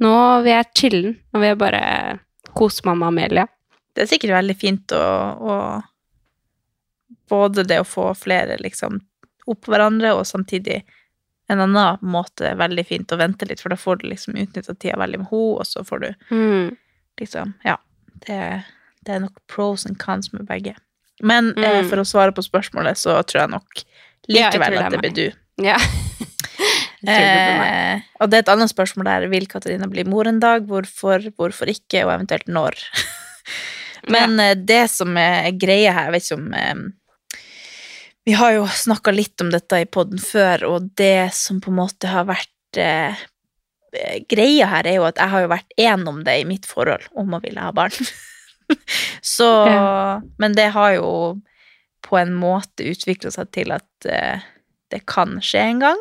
Nå vil jeg chille'n. Nå vil jeg bare kose mamma Amelia. Det er sikkert veldig fint å, å Både det å få flere liksom opp hverandre, og samtidig en annen måte veldig fint å vente litt, for da får du liksom utnytta tida veldig med henne, og så får du Mm. liksom Ja. Det, det er nok pros and cons med begge. Men eh, Mm. for å svare på spørsmålet, så tror jeg nok likevel Ja, jeg det er at det blir du. Ja. Jeg tror det blir meg. Eh, og det er et annet spørsmål der. Vil Katarina bli mor en dag? Hvorfor, hvorfor ikke, og eventuelt når? Men ja. det som er greia her, jeg vet ikke om eh, Vi har jo snakka litt om dette i poden før, og det som på en måte har vært eh, eh, Greia her er jo at jeg har jo vært enom det i mitt forhold om å ville ha barn. Så Ja. Men det har jo på en måte utvikla seg til at eh, det kan skje en gang.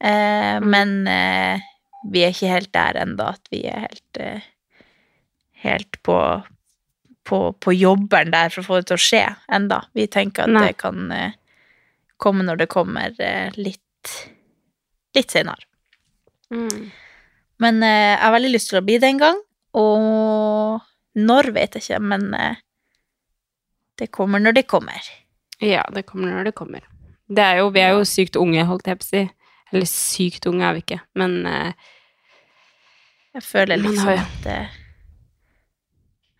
Eh, Men eh, vi er ikke helt der ennå at vi er helt eh, Helt på, på, på jobberen der for å få det til å skje enda. Vi tenker at Nei. det kan eh, komme når det kommer eh, litt litt senere. Mm. Men jeg har veldig lyst til å bli det en gang, og når vet jeg ikke, men det kommer når det kommer. Ja, det kommer når det kommer. Det er jo, vi er jo sykt unge, holdt jeg på å si. Eller sykt unge er vi ikke, men eh, Jeg føler liksom har at eh,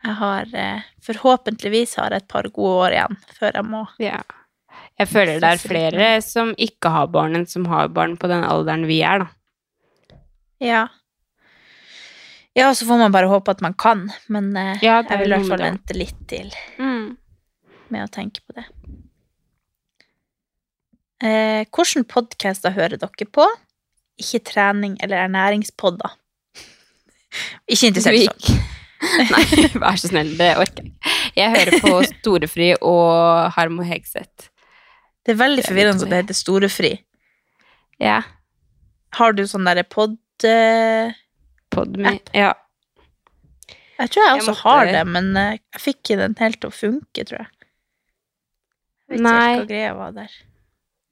jeg har eh, Forhåpentligvis har jeg et par gode år igjen før jeg må ja. Jeg føler det er flere som ikke har barn, enn som har barn på den alderen vi er, da. Ja. Ja, så får man bare håpe at man kan, men eh, Ja, jeg vil i hvert fall vente litt til Mm. med å tenke på det. Eh, Hvilke podcaster hører dere på? Ikke trening eller ernæringspodder. Ikke interessert i sånt. Nei, vær så snill, det orker jeg ikke. Jeg hører på Storefri og Harmo Hegseth. Det er veldig forvirrende at det heter Storefri. Ja. Har du sånn derre pod... Uh, Podme. Ja. Jeg tror jeg Jeg også måtte- har det, men eh, jeg fikk ikke den helt til å funke, tror jeg. Jeg vet Nei. Ikke hva greia var der.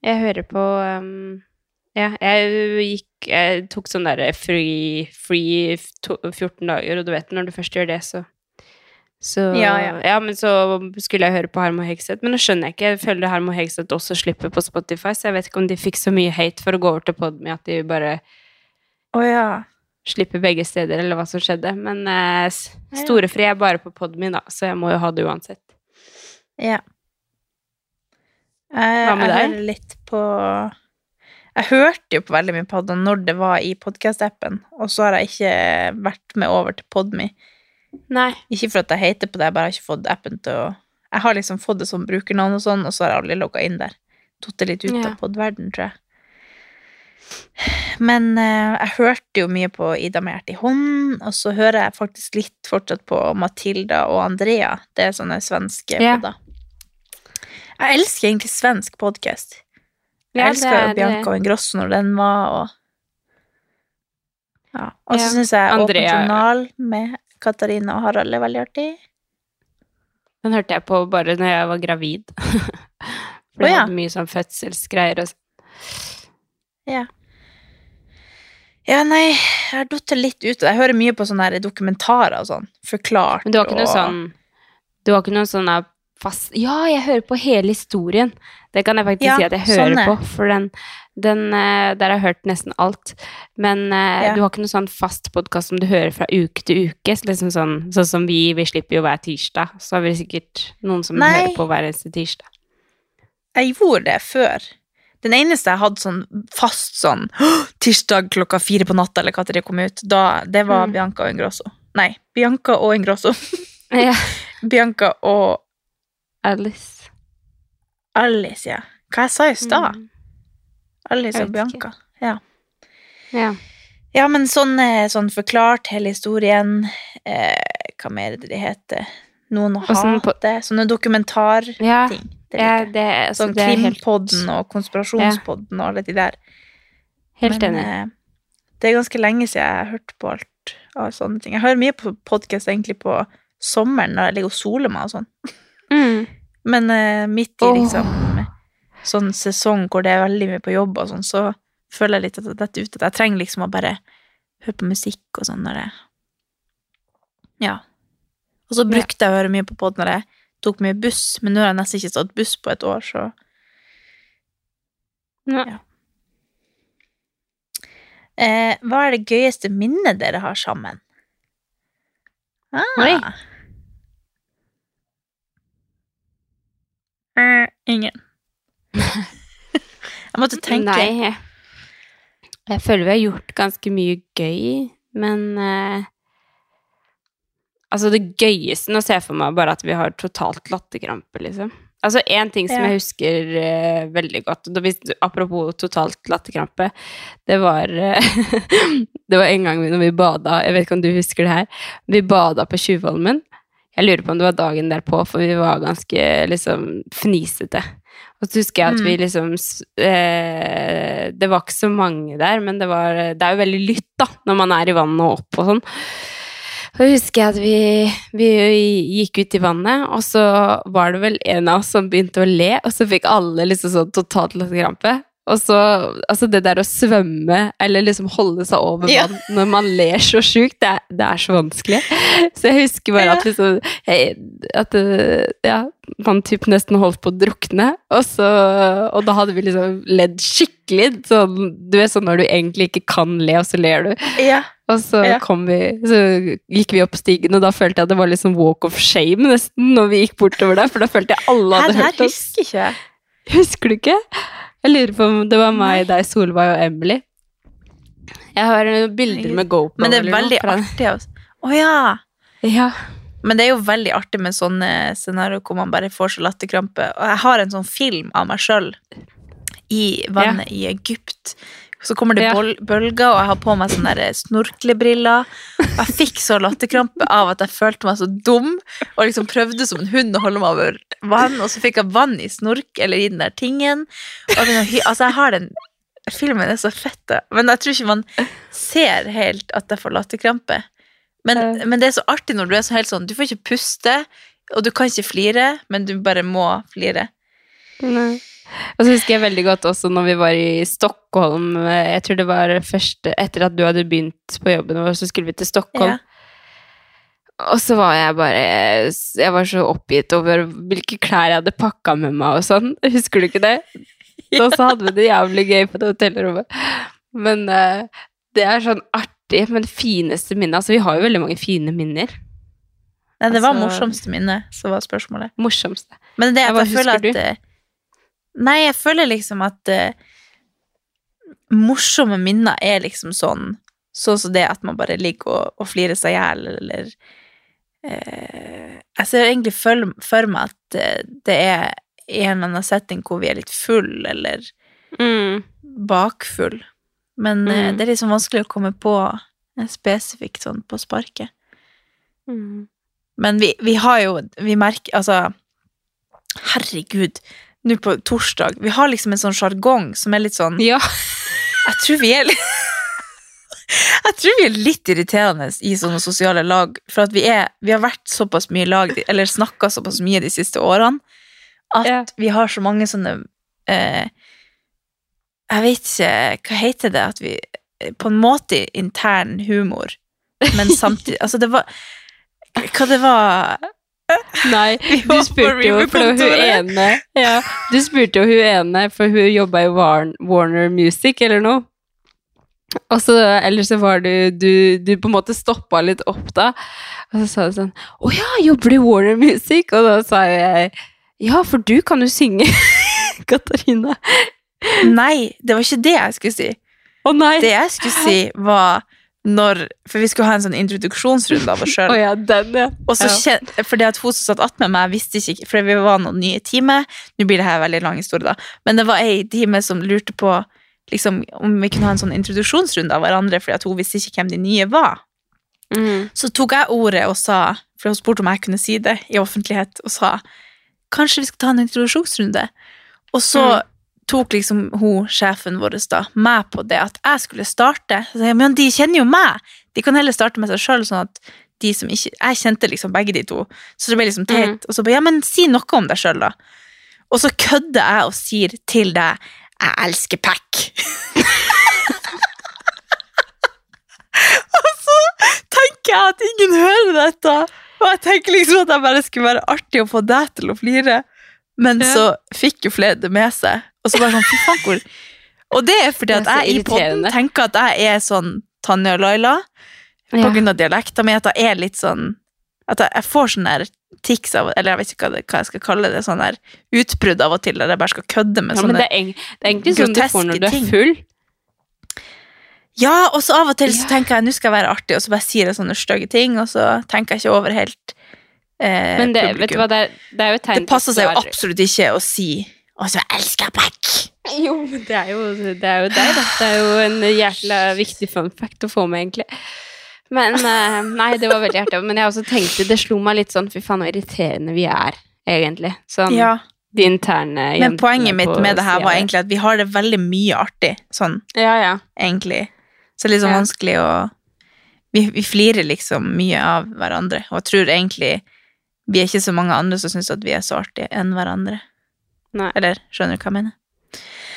Jeg hører på um, Ja, jeg gikk Jeg tok sånn derre free, free to, 14 dager, og du vet når du først gjør det, så så Ja, ja. men så skulle jeg høre på Harmo Hegseth, men nå skjønner jeg ikke. Jeg føler Harmo Hegseth også slipper på Spotify, så jeg vet ikke om de fikk så mye hate for å gå over til Podme at de bare oh, ja. slipper begge steder, eller hva som skjedde. Men eh, Storefri er bare på Podme, da, så jeg må jo ha det uansett. Ja. Hva med jeg hører litt på Jeg hørte jo på veldig mye podder når det var i podkast-appen, og så har jeg ikke vært med over til Podme. Nei. Ikke for at jeg hater på det, jeg bare har ikke fått appen til å Jeg har liksom fått det som brukernavn og sånn, og så har jeg aldri logga inn der. Tatt det litt ut Ja. av podverden, tror jeg. Men eh, jeg hørte jo mye på Ida med hjertet i hånd, og så hører jeg faktisk litt fortsatt på Matilda og Andrea. Det er sånne svenske Ja. podder. Jeg elsker egentlig svensk podkast. Jeg Ja, elsker jo Bianca og Ingrosso når den var, og ja. Og så Ja. syns jeg Åpen journal med Katarina og Harald er veldig artig. Den hørte jeg på bare når jeg var gravid. For det oh, ja. hadde mye sånn fødselsgreier og sånn. Ja. Ja, nei, jeg har datt litt ut. Jeg hører mye på sånne dokumentarer og sånn. Forklart. Men du har ikke noe sånn Du har ikke noe sånn der fast Ja, jeg hører på hele historien. Det kan jeg faktisk Ja, si at jeg hører sånn på, for den, den eh, Der har jeg hørt nesten alt. Men eh, Ja. du har ikke noe sånn fast podkast som du hører fra uke til uke. Liksom sånn, sånn som vi, vi slipper jo hver tirsdag. Så har vi sikkert noen som Nei. hører på hver eneste tirsdag. Jeg gjorde det før. Den eneste jeg hadde sånn fast sånn tirsdag klokka fire på natta, eller tid det kom ut, da, det var Mm. Bianca og Ingrosso. Nei, Bianca og Ingrosso. Ja. Bianca og Alice. Alice, ja. Hva jeg sa i stad? Mm. Alice og Bianca. Ja. Ja. Ja, men sånn, eh, sånn forklart hele historien. Eh, hva mer er det det heter? Noen å Åssen på- hate. Sånne dokumentarting. Ja, Det ja, det, altså, Sånn Krimpodden og Konspirasjonspodden og alle de der. helt enig. eh, det er ganske lenge siden jeg har hørt på alt av sånne ting. Jeg hører mye på podkast egentlig på sommeren når jeg ligger og soler meg og sånn. Mm. Men eh, midt i liksom liksom sånn sesong hvor det er veldig mye på jobb og sånn, så føler jeg litt at dette er ute. At jeg trenger liksom å bare høre på musikk og sånn når jeg Ja. Og så brukte jeg å høre mye på pod når jeg tok mye buss, men nå har jeg nesten ikke stått buss på et år, så Ja. eh, Hva er det gøyeste minnet dere har sammen? Ah. Oi. Eh, ingen. jeg måtte tenke. Nei. Jeg føler vi har gjort ganske mye gøy, men eh, Altså, det gøyeste Nå ser jeg for meg bare at vi har totalt latterkrampe, liksom. Altså, én ting som Ja. jeg husker eh, veldig godt da hvis, Apropos totalt latterkrampe. Det var eh, Det var en gang når vi bada Jeg vet ikke om du husker det her. Vi bada på Tjuvholmen. Jeg lurer på om det var dagen derpå, for vi var ganske liksom fnisete. Og så husker jeg at vi Mm. liksom eh, Det var ikke så mange der, men det var Det er jo veldig lytt, da, når man er i vannet og opp og sånn. Så husker jeg at vi, vi gikk ut i vannet, og så var det vel en av oss som begynte å le, og så fikk alle liksom sånn totalt latterkrampe. Og så Altså, det der å svømme, eller liksom holde seg over Ja. vann når man ler så sjukt, det, det er så vanskelig. Så jeg husker bare at liksom hey, At øh, ja, man typ nesten holdt på å drukne, og så Og da hadde vi liksom ledd skikkelig. Sånn, du er sånn når du egentlig ikke kan le, og så ler du. Ja. Og så Ja. kom vi Så gikk vi opp stigen, og da følte jeg det var liksom walk of shame nesten når vi gikk bortover der, for da følte jeg alle hadde her hørt oss. husker ikke jeg. Husker du ikke? Jeg lurer på om det var meg, deg, Solveig og Emily. Jeg har bilder med GoPro. Men det er veldig artig. Å Å ja! Ja. Men det er jo veldig artig med sånne scenarioer hvor man bare får så latterkrampe. Og jeg har en sånn film av meg sjøl i vannet i Egypt, Så kommer det Ja. bølger, og jeg har på meg sånne der snorklebriller. Jeg fikk så latterkrampe av at jeg følte meg så dum, og liksom prøvde som en hund å holde meg over vann, og så fikk jeg vann i snork, eller i den der tingen. Og altså, jeg har den Filmen er så fett, da. men jeg tror ikke man ser helt at jeg får latterkrampe. Men, Ja. men det er så artig når du er så helt sånn Du får ikke puste, og du kan ikke flire, men du bare må flire. Nei. Og så husker jeg veldig godt også når vi var i Stockholm, eh, jeg tror det var første, etter at du hadde begynt på jobben vår, så skulle vi til Stockholm. Ja. Og så var jeg bare Jeg var så oppgitt over hvilke klær jeg hadde pakka med meg og sånn. Husker du ikke det? Og så hadde vi det jævlig gøy på det hotellrommet. Men uh, det er sånn artig, men det fineste minnet Altså, vi har jo veldig mange fine minner. Nei, det var Altså- morsomste minne, som var spørsmålet. Morsomste. Men det jeg jeg føler at eh, Nei, jeg føler liksom at uh, morsomme minner er liksom sånn Sånn som det at man bare ligger og, og flirer seg i hjel, eller uh, Jeg ser egentlig for, for meg at uh, det er i en eller annen setting hvor vi er litt full, eller Mm. bakfull. Men Mm. det er liksom vanskelig å komme på en spesifikk sånn på sparket. Mm. Men vi, vi har jo Vi merker Altså, herregud, nå på torsdag Vi har liksom en sånn sjargong som er litt sånn Ja. Jeg tror vi er litt Jeg tror vi er litt irriterende i sånne sosiale lag, for at vi er Vi har vært såpass mye lag, eller snakka såpass mye de siste årene, at Ja. vi har så mange sånne eh, Jeg vet ikke Hva heter det? At vi På en måte intern humor, men samtidig Altså, det var Hva det var Nei, du spurte jo for hun ene ja, Du spurte jo hun ene, for hun jobba i Warner Music eller noe. Og så, eller så var du, du Du på en måte stoppa litt opp da. Og så sa du sånn Å ja, jobber du i Warner Music? Og da sa jeg Ja, for du kan jo synge, Katarina. Nei, det var ikke det jeg skulle si. Å nei! Det jeg skulle si, var når For vi skulle ha en sånn introduksjonsrunde av oss sjøl. oh ja, ja. For fordi at hun som satt attmed meg, visste ikke For vi var noen nye i teamet. Nå blir det her veldig lang historie, da. Men det var ei teamet som lurte på liksom, om vi kunne ha en sånn introduksjonsrunde av hverandre, fordi at hun visste ikke hvem de nye var. Mm. Så tok jeg ordet og sa, for hun spurte om jeg kunne si det i offentlighet, og sa kanskje vi skal ta en introduksjonsrunde. Og så tok liksom hun, sjefen vår, da, meg på det at jeg skulle starte. Så jeg, men de kjenner jo meg! De kan heller starte med seg sjøl, sånn at de som ikke Jeg kjente liksom begge de to, så det ble liksom teit. Og så bare ja, men si noe om deg sjøl, da. Og så kødder jeg og sier til deg jeg elsker pack. og så tenker jeg at ingen hører dette. Og jeg tenker liksom at jeg bare skulle være artig å få deg til å flire. Men Ja. så fikk jo flere det med seg. Og så bare sånn, fy faen hvor Og det er fordi at jeg i poden tenker at jeg er sånn Tanja og Laila. På Ja. grunn av dialekta mi, at jeg er litt sånn At jeg, jeg får sånn der tics av Eller jeg vet ikke hva, det, hva jeg skal kalle det. Sånn der utbrudd av og til der jeg bare skal kødde med Ja, sånne men det er, det er egentlig sånn du får når du er full. Ja, og så av og til så tenker jeg nå skal jeg være artig, og så bare sier jeg sånne stygge ting, og så tenker jeg ikke over helt eh, Men det, vet du publikum. hva, det er, det er jo et tegn Det passer seg jo absolutt ikke å si Altså, så elsker back! Jo, men det er jo, det er jo deg, da. Det er jo en jækla viktig fun fact å få med, egentlig. Men eh, Nei, det var veldig hjertelig. Men jeg også tenkte, det slo meg litt sånn Fy faen, så irriterende vi er, egentlig. Sånn Ja, de interne men poenget mitt med det her var egentlig at vi har det veldig mye artig, sånn Ja, ja. egentlig. Så det er litt sånn Ja. vanskelig å vi, vi flirer liksom mye av hverandre, og jeg tror egentlig vi er ikke så mange andre som syns at vi er så artige enn hverandre. Nei. Eller skjønner du hva jeg mener?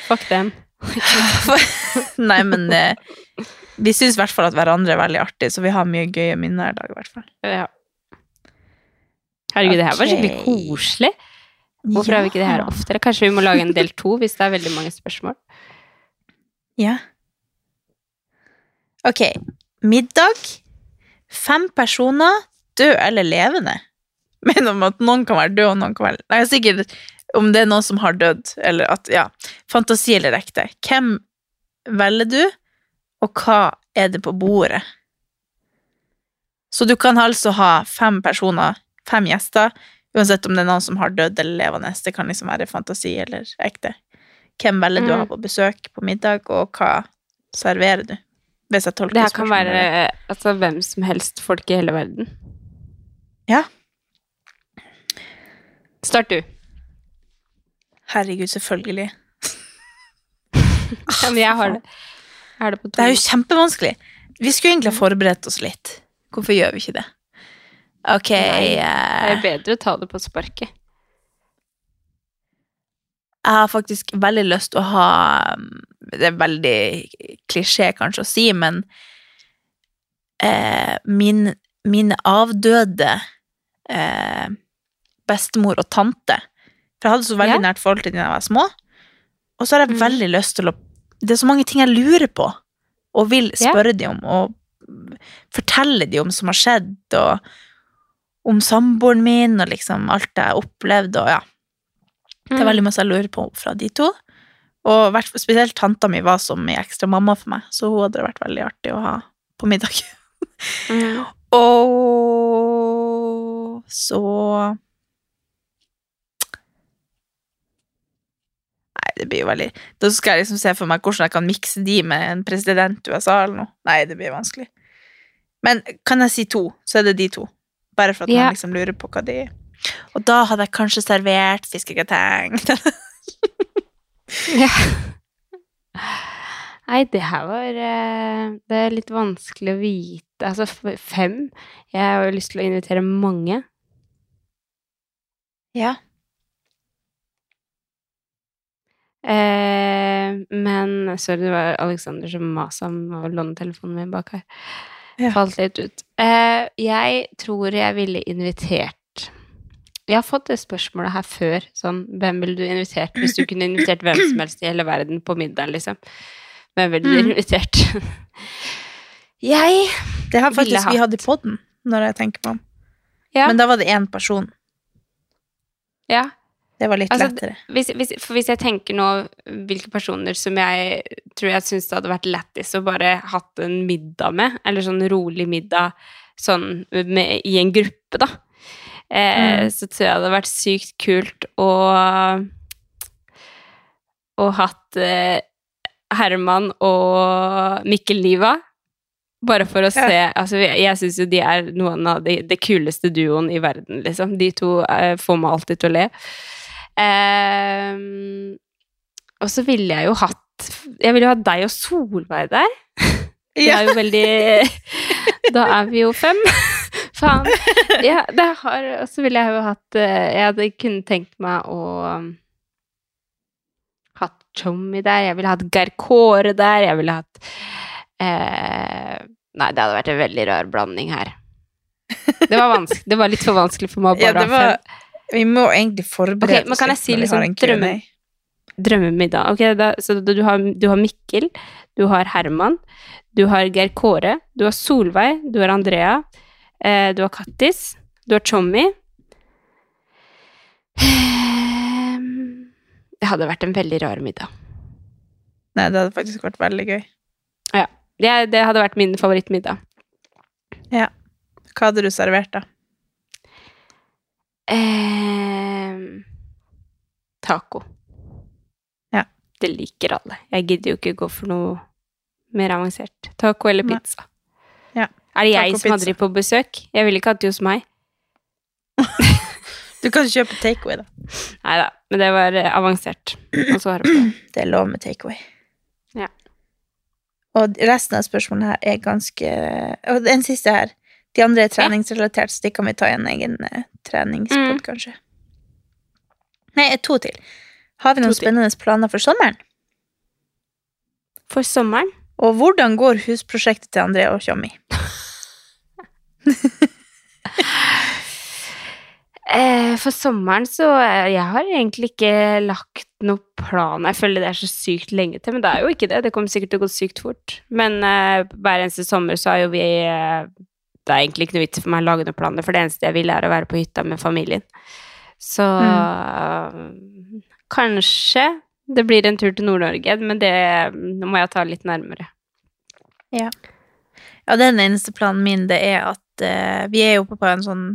Fuck dem. Nei, men eh, vi syns i hvert fall at hverandre er veldig artig, så vi har mye gøye minner i dag, i hvert fall. Ja. Herregud, det her var skikkelig koselig. Hvorfor har vi ikke det her oftere? Kanskje vi må lage en del to hvis det er veldig mange spørsmål? Ja. Ok. Middag. Fem personer, død eller levende. Mener om at noen kan være død, og noen kan være Nei, sikkert om det er noen som har dødd, eller at Ja. Fantasi eller ekte. Hvem velger du, og hva er det på bordet? Så du kan altså ha fem personer, fem gjester, uansett om det er noen som har dødd eller levende. Det kan liksom være fantasi eller ekte. Hvem velger du å ha Mm. på besøk på middag, og hva serverer du? Hvis jeg tolker Det her kan være eh, altså, hvem som helst, folk i hele verden. Ja. Start du. Herregud, selvfølgelig. Ja, men jeg har det. Jeg har det på. Det er jo kjempevanskelig. Vi skulle egentlig ha forberedt oss litt. Hvorfor gjør vi ikke det? Ok Nei, Det eh, er bedre å ta det på sparket. Jeg har faktisk veldig lyst til å ha Det er veldig klisjé kanskje å si, men eh, min, mine avdøde eh, bestemor og tante For jeg hadde så veldig Ja. nært forhold til dem da jeg var små. Og så har jeg mm. veldig lyst til å Det er så mange ting jeg lurer på, og vil spørre dem om, og fortelle dem om som har skjedd, og om samboeren min, og liksom alt jeg har opplevd, og ja. Det er veldig masse jeg lurer på fra de to. Og spesielt tanta mi var som ei ekstra mamma for meg, så hun hadde vært veldig artig å ha på middag. Mm. Og så Nei, det blir veldig Da skal jeg liksom se for meg hvordan jeg kan mikse de med en president i USA eller noe. Nei, det blir vanskelig. Men kan jeg si to, så er det de to. Bare for at Ja. man liksom lurer på hva de Og da hadde jeg kanskje servert fiskegrateng. Ja. Nei, det her var eh, Det er litt vanskelig å vite. Altså fem. Jeg har jo lyst til å invitere mange. ja. Eh, men sorry, det var Alexander som masa om å låne telefonen min bak her. Ja. Falt litt ut. Eh, jeg tror jeg ville invitert Jeg har fått det spørsmålet her før. Sånn, hvem ville du invitert hvis du kunne invitert hvem som helst i hele verden på middag, liksom? Hvem ville du Mm. invitert? jeg Det har faktisk vi hatt. på i podden, når jeg tenker meg om. Ja. Men da var det én person. Ja. Det var litt Altså, lettere. Hvis, hvis, for hvis jeg tenker nå hvilke personer som jeg tror jeg syns det hadde vært lættis å bare hatt en middag med, eller sånn rolig middag sånn med, i en gruppe, da, eh, Mm. så tror jeg det hadde vært sykt kult å og hatt eh, Herman og Mikkel Niva. Bare for å Ja. se altså, jeg syns jo de er noen av de, de kuleste duoen i verden, liksom. De to eh, får meg alltid til å le. Ehm, og så ville jeg jo hatt Jeg ville jo hatt deg og Solveig der. Det er jo veldig Da er vi jo fem. Faen. Ja, det har Og så ville jeg jo hatt eh, Jeg hadde kunne tenkt meg å um, Hatt Tjommi der. Jeg ville hatt Geir Kåre der. Jeg ville hatt eh, Nei, det hadde vært en veldig rar blanding her. Det var, det var litt for vanskelig for meg å bare ha var, fem. Vi må egentlig forberede okay, men kan jeg si liksom drømme- Drømmemiddag. Okay, da, så du har, du har Mikkel, du har Herman, du har Geir Kåre, du har Solveig, du har Andrea, eh, du har Kattis, du har Tjommi. Ehm, Det hadde vært en veldig rar middag. Nei, det hadde faktisk vært veldig gøy. Det, det hadde vært min favorittmiddag. Ja. Hva hadde du servert, da? Ehm, taco. Ja. Det liker alle. Jeg gidder jo ikke gå for noe mer avansert. Taco eller pizza. Ja. Er det jeg Taco, som hadde de på besøk? Jeg ville ikke hatt de hos meg. Du kan kjøpe takeaway, da. Nei da, men det var eh, avansert. Så på. Det er lov med takeaway. Ja. Og resten av spørsmålene her er ganske Og den siste her. De andre er treningsrelatert, så de kan vi ta i en egen eh, treningspod, Mm. kanskje. Nei, eh, to til. Har vi noen To til. spennende planer for sommeren? For sommeren? Og hvordan går husprosjektet til André og Tjommi? Eh, for sommeren så eh, Jeg har egentlig ikke lagt noen plan. Jeg føler det er så sykt lenge til, men det er jo ikke det. Det kommer sikkert til å gå sykt fort. Men eh, hver eneste sommer så har jo vi eh, Det er egentlig ikke noe vits for meg å lage noen planer, for det eneste jeg vil, er å være på hytta med familien. Så kanskje det blir en tur til Nord-Norge, men det må jeg ta litt nærmere. Ja, den eneste planen min, det er at eh, vi er oppe på en sånn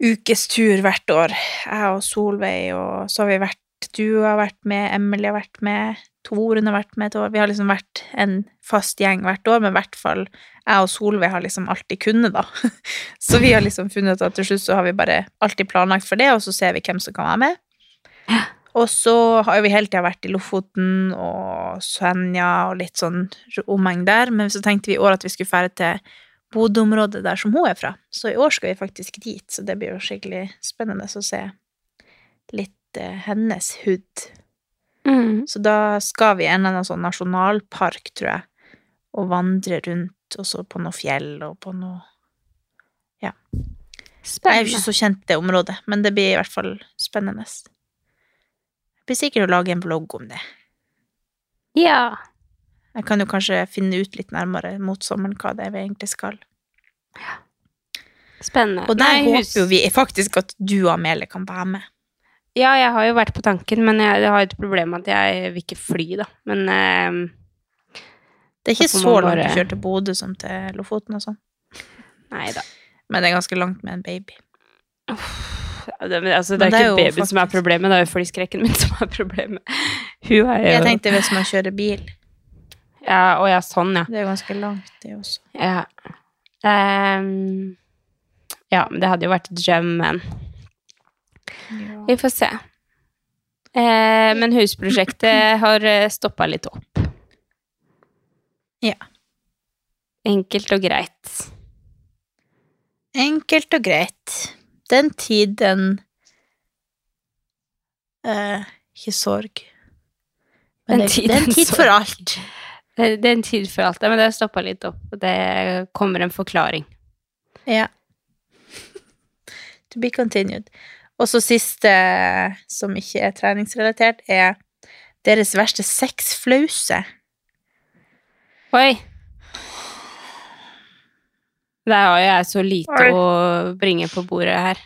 ukes tur hvert år. Jeg og Solveig, og så har vi vært Du har vært med, Emily har vært med, Torunn har vært med et år. Vi har liksom vært en fast gjeng hvert år, men i hvert fall jeg og Solveig har liksom alltid kunnet, da. Så vi har liksom funnet ut at til slutt så har vi bare alltid planlagt for det, og så ser vi hvem som kan være med. Og så har vi hele tida vært i Lofoten og Senja og litt sånn omheng der, men så tenkte vi i år at vi skulle fære til Bodø-området der som hun er fra. Så i år skal vi faktisk dit, så det blir jo skikkelig spennende å se litt eh, hennes hud. Mm. Så da skal vi i en eller annen sånn nasjonalpark, tror jeg, og vandre rundt, og så på noe fjell og på noe Ja. Jeg er jo ikke så kjent det området, men det blir i hvert fall spennende. Jeg blir sikkert å lage en vlogg om det. Ja. Jeg kan jo kanskje finne ut litt nærmere mot sommeren hva det er vi egentlig skal. Spennende. Og der Nei, håper jo vi faktisk at du og Amelie kan være med. Ja, jeg har jo vært på tanken, men jeg, jeg har et problem med at jeg vil ikke fly, da. Men eh, Det er ikke så langt bare- å kjøre til Bodø som til Lofoten og sånn, nei da. men det er ganske langt med en baby. Ja, Det, men, altså, det Men er det er ikke babyen som er problemet, det er jo flyskrekken min som er problemet. Hun er jo Jeg tenkte hvis man kjører bil. Ja, å ja, sånn, ja. Det er ganske langt, det også. Ja. Um, ja, men det hadde jo vært drømmen. Vi får se. Eh, men husprosjektet har stoppa litt opp. Ja. Enkelt og greit. Enkelt og greit. Den tid, den eh, Ikke sorg. Men Den det, tid, det er en tid for alt. Det, det er en tid for alt, men det har stoppa litt opp. og Det kommer en forklaring. Ja. To be continued. Og så siste, som ikke er treningsrelatert, er deres verste sexflause. Oi! Der har jeg så lite Oi. å bringe på bordet her.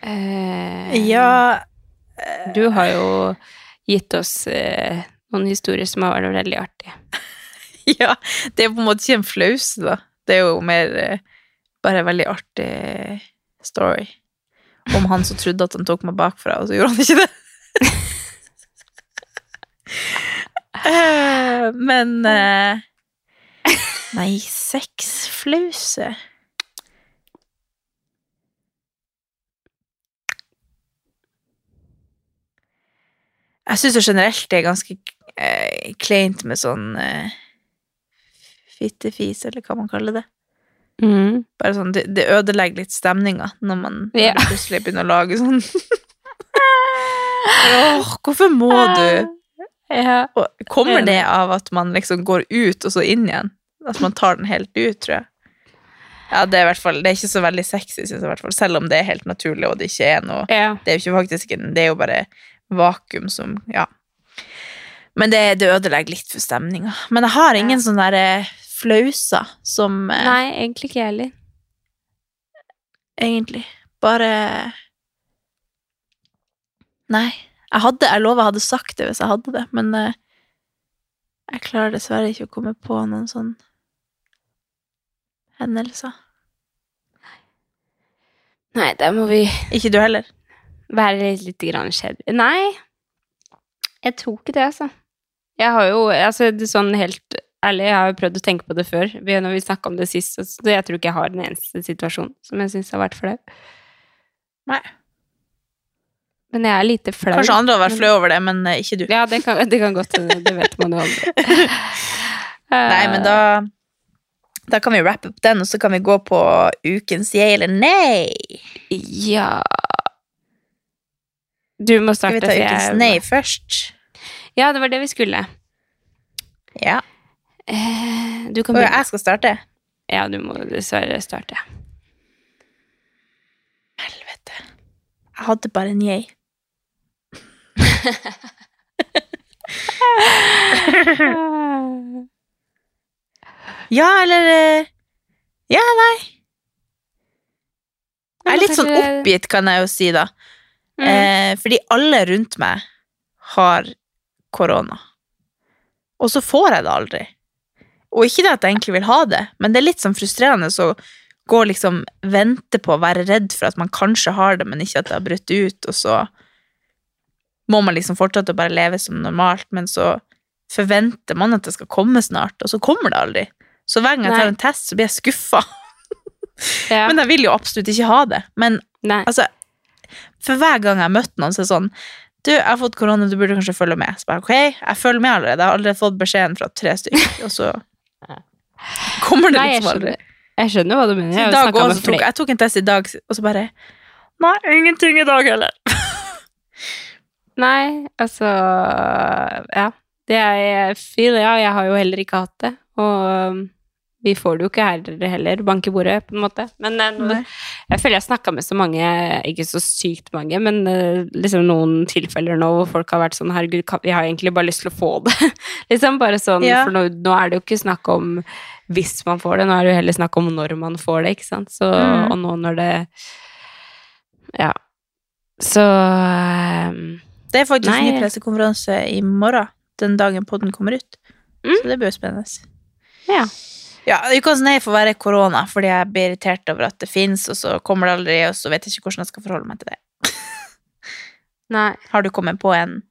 Eh, Ja Du har jo gitt oss eh, noen historier som har vært veldig artige. Ja, det er på en måte ikke en flause, da. Det er jo mer eh, bare veldig artig story. Om han som trodde at han tok meg bakfra, og så gjorde han ikke det. Eh, Men eh, Nei, sexflause Jeg syns jo generelt det er ganske eh, kleint med sånn fittefis, eller hva man kaller det. Mm. Bare sånn, det, det ødelegger litt stemninga når man yeah. Plutselig begynner å lage sånn Åh, hvorfor må du? Ja. Og kommer det av at man liksom går ut og så inn igjen? At man tar den helt ut, tror jeg. Ja, det er i hvert fall Det er ikke så veldig sexy, synes jeg, i hvert fall. Selv om det er helt naturlig, og det ikke er noe ja. Det er jo ikke faktisk Det er jo bare vakuum som Ja. Men det, det ødelegger litt for stemninga. Men jeg har ingen ja. der eh, flauser som eh, Nei, egentlig ikke jeg heller. egentlig. Bare Nei. Jeg hadde, jeg lover jeg hadde sagt det hvis jeg hadde det, men eh, jeg klarer dessverre ikke å komme på noen sånn hendelser. Nei, der må vi Ikke du heller? være litt, litt grann kjedelig. Nei, jeg tror ikke det, altså. Jeg har jo, altså, det sånn helt ærlig, jeg har jo prøvd å tenke på det før, når vi snakket om det sist, så jeg tror ikke jeg har den eneste situasjonen som jeg synes har vært flau. Nei. Men jeg er lite flau. Kanskje andre har vært flau over det, men eh, ikke du. Ja, det kan, det kan godt hende, det vet man jo aldri. Nei, men da Da kan vi wrappe opp den, og så kan vi gå på ukens yeah eller nei. Ja Du må starte. Skal vi ta ukens nei først? Ja, det var det vi skulle. Ja. Eh, Du kan Og jeg skal starte. Ja, du må dessverre starte. Helvete. Jeg hadde bare en yay. Ja, eller eh, Ja, nei. Jeg er litt sånn oppgitt, kan jeg jo si, da. Mm. Eh, fordi alle rundt meg har korona. Og så får jeg det aldri. Og ikke det at jeg egentlig vil ha det, men det er litt sånn frustrerende å gå liksom vente på å være redd for at man kanskje har det, men ikke at det har brutt ut, og så må man liksom fortsette å bare leve som normalt, men så forventer man at det skal komme snart, og så kommer det aldri. Så hver gang jeg tar en test, så blir jeg skuffa. Ja. Men jeg vil jo absolutt ikke ha det. Men Nei. altså, for hver gang jeg har møtt noen, så er det sånn Du, jeg har fått korona, du burde kanskje følge med. Så bare, ok, jeg følger med allerede. Jeg har allerede fått beskjeden fra tre stykker, og så kommer det Nei, jeg liksom aldri. skjønner, jeg skjønner hva du mener. Så Jeg i har jo dag snakket også med tok, flere. jeg tok en test i dag, og så bare Nei, ingenting i dag heller. Nei, altså Ja. Det er feel, ja. Jeg har jo heller ikke hatt det. Og um, vi får det jo ikke her heller, bank i bordet, på en måte. Men eh, Nei. jeg føler jeg snakka med så mange, ikke så sykt mange, men eh, liksom noen tilfeller nå hvor folk har vært sånn Herregud, vi har egentlig bare lyst til å få det. liksom bare sånn, Ja. For nå, nå er det jo ikke snakk om hvis man får det, nå er det jo heller snakk om når man får det, ikke sant. Så, Mm. Og nå når det Ja. Så um, Det er faktisk Nei. ny pressekonferanse i morgen, den dagen podden kommer ut. Mm. Så det blir jo spennende. Ja. Ja, Ukas nei får være korona, fordi jeg blir irritert over at det fins, og så kommer det aldri, og så vet jeg ikke hvordan jeg skal forholde meg til det. Nei. Har du kommet på en,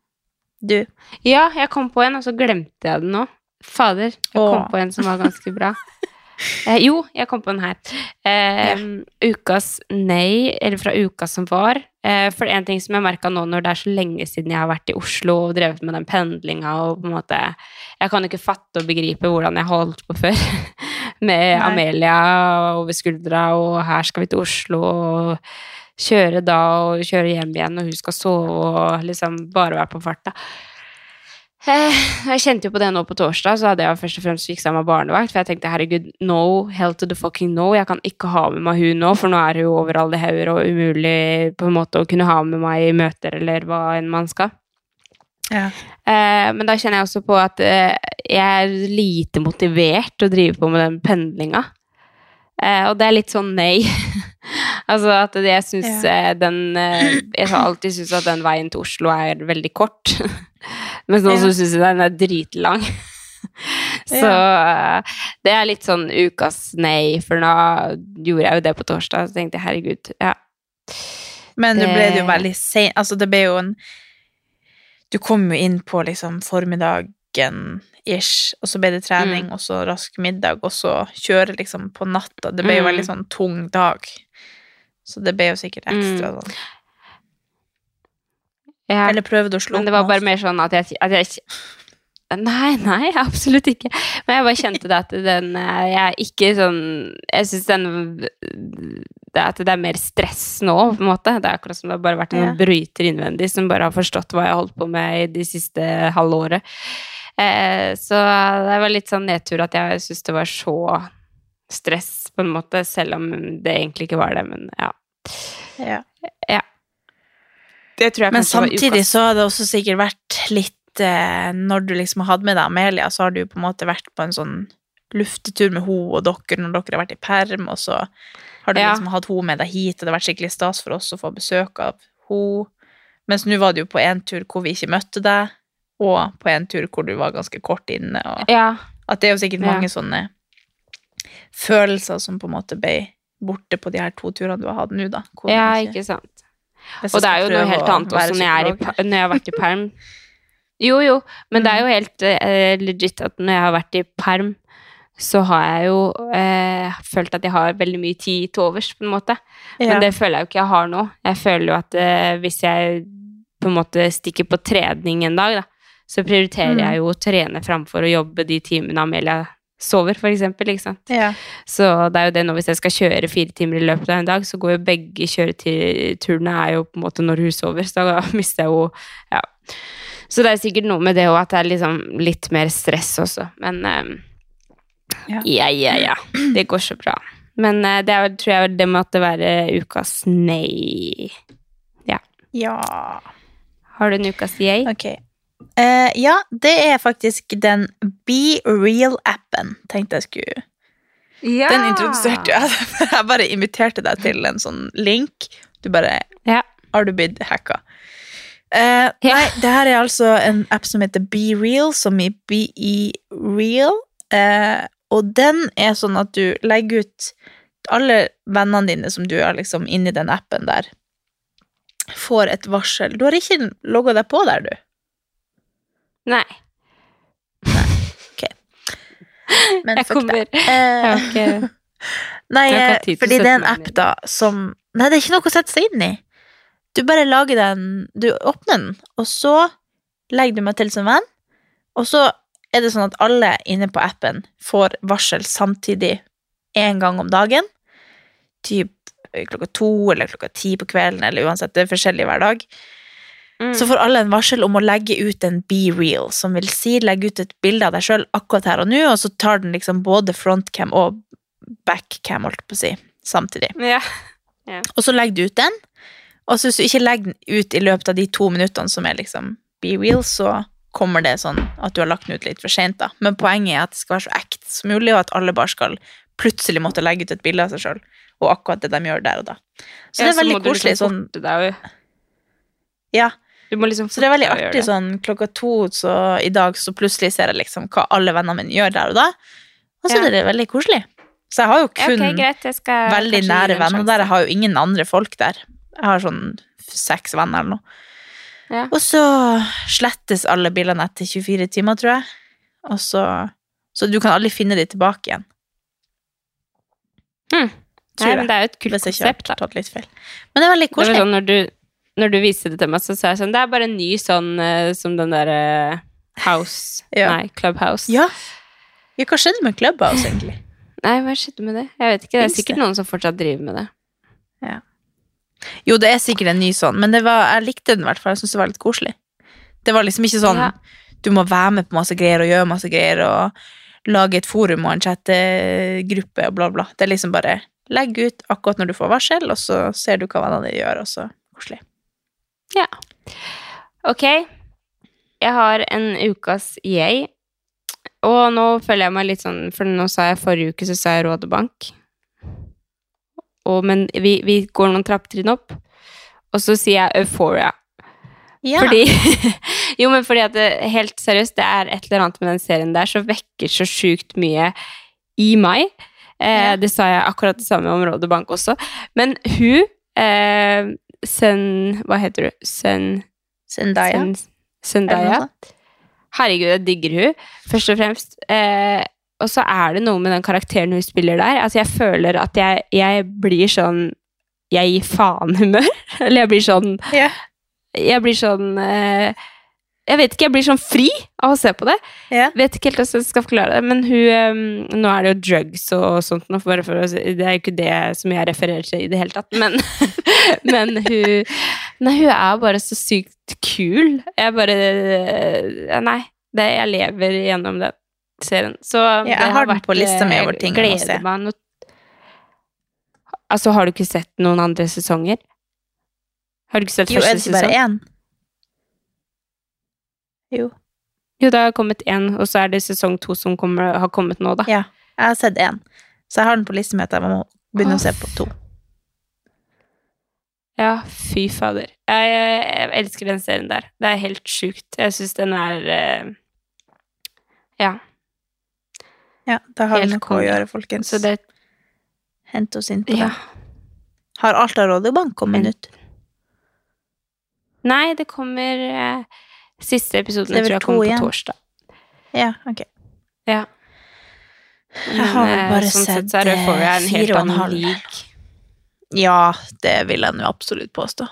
du? Ja, jeg kom på en, og så glemte jeg den nå. Fader, jeg Åh. kom på en som var ganske bra. Eh, jo, jeg kom på den her. Eh, Ukas nei, eller fra uka som var. Eh, for en ting som jeg merka nå når det er så lenge siden jeg har vært i Oslo og drevet med den pendlinga og på en måte Jeg kan ikke fatte og begripe hvordan jeg holdt på før. med Nei. Amelia over skuldra, og her skal vi til Oslo, og kjøre da og kjøre hjem igjen, og hun skal sove og liksom bare være på farta. Eh, Jeg kjente jo på det nå på torsdag, så hadde jeg først og fremst fiksa meg barnevakt. For jeg tenkte herregud, no, hell to the fucking no. Jeg kan ikke ha med meg hun nå, for nå er hun over alle hauger og umulig på en måte å kunne ha med meg i møter eller hva enn man skal. Ja. Eh, men da kjenner jeg også på at eh, jeg er lite motivert til å drive på med den pendlinga. Eh, og det er litt sånn nei. altså at jeg syns eh, den eh, Jeg har alltid syntes at den veien til Oslo er veldig kort. Mens nå Ja. så syns den er dritlang. så ja. det er litt sånn ukas nei, for nå gjorde jeg jo det på torsdag, så tenkte jeg herregud, ja. Men nå ble det jo veldig seint Altså, det ble jo en Du kom jo inn på liksom formiddagen ish, og så ble det trening, og så rask middag, og så kjøre liksom på natta. Det ble jo Mm. veldig sånn tung dag. Så det ble jo sikkert ekstra Mm. sånn. Ja. Eller prøvde å slå Men det var bare mer sånn at jeg, at jeg Nei, nei, absolutt ikke. Men jeg bare kjente det at den eh, Jeg er ikke sånn Jeg syns den det, At det er mer stress nå, på en måte. Det er akkurat som det har bare vært en Ja. bryter innvendig som bare har forstått hva jeg har holdt på med i de siste halve året. Eh, så det var litt sånn nedtur at jeg syns det var så stress, på en måte, selv om det egentlig ikke var det, men ja. Ja. ja. Det tror jeg Men samtidig så har det også sikkert vært litt eh, Når du liksom har hatt med deg Amelia, så har du på en måte vært på en sånn luftetur med henne og dere når dere har vært i perm, og så har du Ja. liksom hatt henne med deg hit, og det har vært skikkelig stas for oss å få besøk av henne. Mens nå var det jo på en tur hvor vi ikke møtte deg, og på en tur hvor du var ganske kort inne. Og Ja. at det er jo sikkert Ja. mange sånne følelser som på en måte ble borte på de her to turene du har hatt nå, da. ja, ikke sant. Og det er jo noe helt annet også når jeg, i, når jeg har vært i perm. Jo, jo, men det er jo helt eh, legit at når jeg har vært i perm, så har jeg jo eh, følt at jeg har veldig mye tid til overs, på en måte. Ja. Men det føler jeg jo ikke jeg har nå. Jeg føler jo at eh, hvis jeg på en måte stikker på trening en dag, da, så prioriterer Mm. jeg jo å trene framfor å jobbe de timene Amelia sover, for eksempel, ikke sant. Ja. Så det er jo det nå hvis jeg skal kjøre fire timer i løpet av en dag, så går jo begge kjøreturene er jo på en måte når hun sover, så da mister jeg jo Ja. Så det er sikkert noe med det òg, at det er liksom litt mer stress også. Men um, Ja. ja, ja, ja. Det går så bra. Men uh, det er, tror jeg det måtte være ukas nei. ja. ja. Har du en ukas yay? Ok. Eh, ja, det er faktisk den Be Real-appen, tenkte jeg skulle Ja! Den introduserte jeg. Jeg bare inviterte deg til en sånn link. Du bare Ja. Har du blitt hacka? Eh, Nei, det her er altså en app som heter Be Real, som i Be Real. Eh, og den er sånn at du legger ut alle vennene dine som du har liksom inni den appen der, får et varsel. Du har ikke logga deg på der, du. Nei. Men Jeg fuck kommer det. Eh, Nei, Jeg ikke eh, fordi det er en app da som Nei, det er ikke noe å sette seg inn i. Du bare lager den Du åpner den, og så legger du meg til som venn, og så er det sånn at alle inne på appen får varsel samtidig én gang om dagen. Typ klokka to eller klokka ti på kvelden, eller uansett, det er forskjellig hver dag. Mm. Så får alle en varsel om å legge ut en be real, som vil si legge ut et bilde av deg sjøl akkurat her og nå, og så tar den liksom både frontcam og backcam, holdt på å si, samtidig. Ja. Og så legger du ut den, og så hvis du ikke legger den ut i løpet av de to minuttene som er liksom be real, så kommer det sånn at du har lagt den ut litt for sent, da. Men poenget er at det skal være så ekte som mulig, og at alle bare skal plutselig måtte legge ut et bilde av seg sjøl, og akkurat det de gjør der og da. Så det er veldig koselig sånn Ja. Du må liksom Så det er veldig artig sånn klokka to så i dag, så plutselig ser jeg liksom hva alle vennene mine gjør der og da. Og så Ja. er det veldig koselig. Så jeg har jo kun okay, greit, veldig nære venner der. Jeg har jo ingen andre folk der. Jeg har sånn seks venner eller noe. Ja. Og så slettes alle bildene etter 24 timer, tror jeg. Og så, så du kan aldri finne de tilbake igjen. Hmm. Nei, men det er jo et kult konsept, da. Men det er veldig koselig. Det var sånn, når, du, når du viste det til meg, så sa jeg sånn Det er bare en ny sånn eh, som den derre House Ja. Nei, Clubhouse. Ja. ja, hva skjedde med Clubhouse, egentlig? Nei, hva skjedde med det? Jeg vet ikke. Det er Finns sikkert noen som fortsatt driver med det. Ja. Jo, det er sikkert en ny sånn, men det var, jeg likte den i hvert fall. Jeg syntes det var litt koselig. Det var liksom ikke sånn Ja. du må være med på masse greier og gjøre masse greier og lage et forum og en chattegruppe og bla, bla. Det er liksom bare legg ut akkurat når du får varsel, og så ser du hva vennene dine gjør, og så koselig. Ja. Ok. Jeg har en ukas yay. Og nå føler jeg meg litt sånn For nå sa jeg forrige uke, så sa jeg Rådebank. Og, men vi, vi går noen trappetrinn opp, og så sier jeg Euphoria. Ja. Fordi Jo, men fordi at det, helt seriøst, det er et eller annet med den serien der som vekker så sjukt mye i meg. Eh, Ja. Det sa jeg akkurat det samme om Rådebank også. Men hun eh, Sen Hva heter du? Sen... Zendaya. Zendaya. Herregud, jeg digger hun, først og fremst. Eh, og så er det noe med den karakteren hun spiller der. Altså, jeg føler at jeg, jeg blir sånn Jeg gir faen-humør. Eller jeg blir sånn yeah. Jeg blir sånn eh, Jeg vet ikke, jeg blir sånn fri av å se på det. Yeah. Vet ikke helt hvordan jeg skal forklare det, men hun um, Nå er det jo drugs og sånt, nå, bare for si- det er jo ikke det som jeg refererer til i det hele tatt, men, men hun Nei, hun er bare så sykt kul. Jeg bare eh, Nei. Det, jeg lever gjennom den serien. Så det jeg har den vært, på lista mi eh, over ting jeg må se. meg noe Altså, har du ikke sett noen andre sesonger? Har du ikke sett Jo, er første det ikke bare sesong? én? Jo. Jo, det har kommet én, og så er det sesong to som kommer, har kommet nå, da. Ja. Jeg har sett én. Så jeg har den på listen min at jeg må begynne å se på to. Ja, fy fader. Jeg, jeg, jeg elsker den serien der. Det er helt sjukt. Jeg syns den er eh, Ja. Ja, da har vi noe å gjøre, folkens. Så det Hent oss inn på Ja. det. Har Alta Rådebank kommet Men- ut? Nei, det kommer eh, Siste episoden tror jeg kommer på torsdag. Ja, ok. Ja. Jeg har vel eh, bare sånn sett, sett eh, fire og en halv. league. Ja, det vil jeg nå absolutt påstå.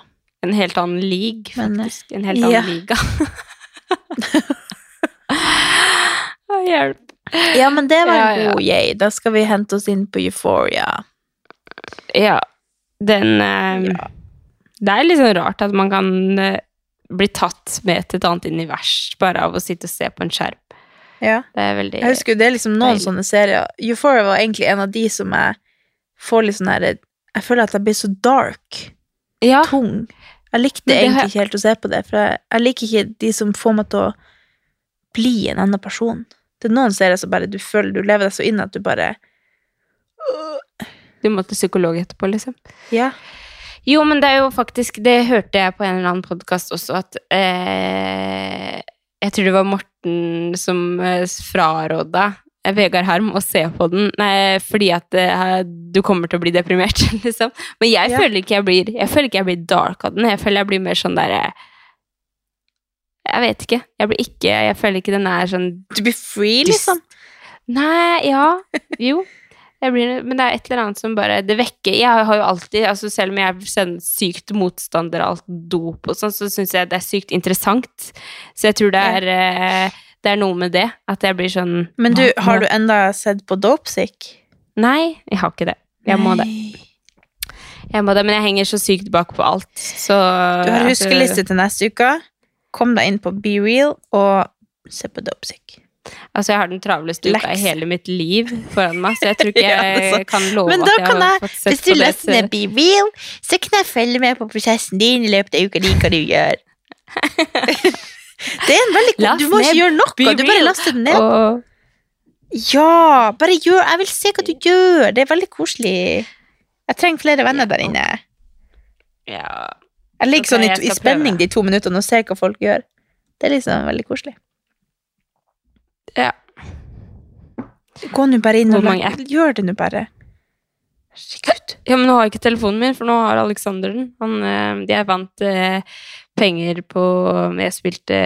En helt annen league, Men, eh, faktisk. En helt annen ja. liga. Hjelp. Ja, men det var en ja. god yay. Da skal vi hente oss inn på Euphoria. Ja. Den eh, Ja. Det er litt sånn rart at man kan eh, bli tatt med til et annet univers bare av å sitte og se på en skjerm. Ja. Det er veldig Jeg husker det er liksom noen Deilig. sånne serier. Euphoria var egentlig en av de som jeg får litt sånn herre Jeg føler at jeg blir så dark. Ja. Tung. Jeg likte har- egentlig ikke helt å se på det, for jeg, jeg liker ikke de som får meg til å bli en annen person. Det er noen serier som bare du føler du lever deg så inn at du bare Du måtte til psykolog etterpå, liksom. Ja. Jo, men det er jo faktisk Det hørte jeg på en eller annen podkast også, at eh, Jeg tror det var Morten som eh, fraråda Vegard Harm og se på den nei, fordi at eh, du kommer til å bli deprimert, liksom. Men jeg Ja. føler ikke jeg blir Jeg føler ikke jeg blir dark av den. Jeg føler jeg blir mer sånn derre Jeg vet ikke. Jeg blir ikke Jeg føler ikke den er sånn Du blir free, liksom. Nei, ja. Jo. Jeg blir, men det er et eller annet som bare Det vekker Jeg har jo alltid altså Selv om jeg er sånn sykt motstander av alt dop og sånn, så syns jeg det er sykt interessant. Så jeg tror det er eh, Det er noe med det. At jeg blir sånn Men du, har du enda sett på Dopesick? Nei, jeg har ikke det. Jeg må det. Jeg må det, Men jeg henger så sykt bak på alt, så Du har huskeliste til neste uke. Kom deg inn på Be Real og se på Dopesick. Altså, jeg har den travleste uka i hele mitt liv foran meg, så jeg tror ikke Ja, det er jeg kan love Men at jeg kan har jeg, fått sett hvis du på det. laster ned Be Real, så kan jeg følge med på prosessen din i løpet av uka di, hva du gjør. det er en veldig god Du må ikke gjøre noe, du bare laster den ned. Og Ja, bare gjør Jeg vil se hva du gjør. Det er veldig koselig. Jeg trenger flere venner der inne. ja Jeg ligger okay, sånn i, i spenning prøve. de to minuttene og ser hva folk gjør. Det er liksom veldig koselig. Ja. Gå nå bare inn og gjør det nå bare. Herregud. Ja, men nå har jeg ikke telefonen min, for nå har Alexander den. Han, øh, jeg vant øh, penger på Jeg spilte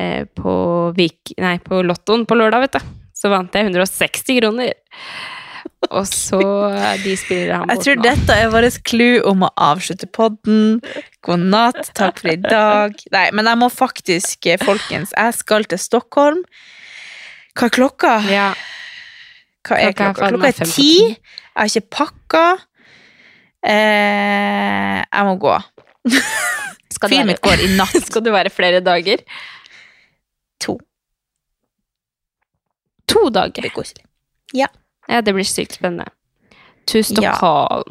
øh, på Vik... Nei, på Lottoen på lørdag, vet du. Så vant jeg 160 kroner. Og så eh, De spiller han Jeg tror nå. dette er vårt clou om å avslutte podden. God natt, takk for i dag. Nei, men jeg må faktisk, eh, folkens, jeg skal til Stockholm. Hva er klokka? Ja. Hva er Klokka klokka? er, Klokka er ti. Jeg har ikke pakka. Eh, jeg må gå. Flyet mitt går i natt. Skal det være flere dager? To. To Det dager. ikke. Ja. Ja, det blir sykt spennende. To Ja.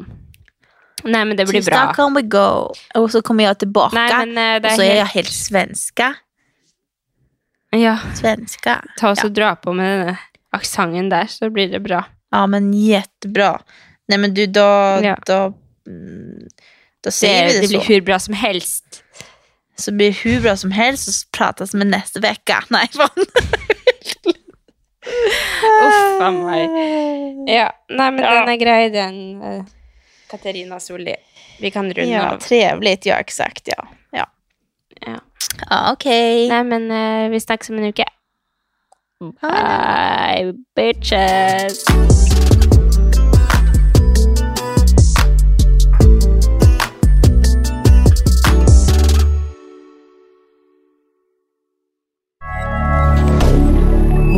Nei, men det blir bra. Stockholm we go. Og så kommer jeg tilbake. Nei, men eh, og så er jeg helt svenske. svenska. Ja, Svenska. ta oss og dra på med denne aksenten der, så blir det bra. Ja, men jättebra. Nei, men du, da Ja. Da mm, då Det, säger vi det, det blir så. hur bra som helst. Så blir det hur bra som helst og så prates med neste uke. Nei, fan. Uff a meg. Ja, nei, men Ja. den er grei, den. Katarina Solli. Vi kan runde Ja, av. trevligt. Ja, exakt. Ja, ja. Ja. ja ok. Nei, men uh, vi snakkes om en uke. Ha. Bye, bitches.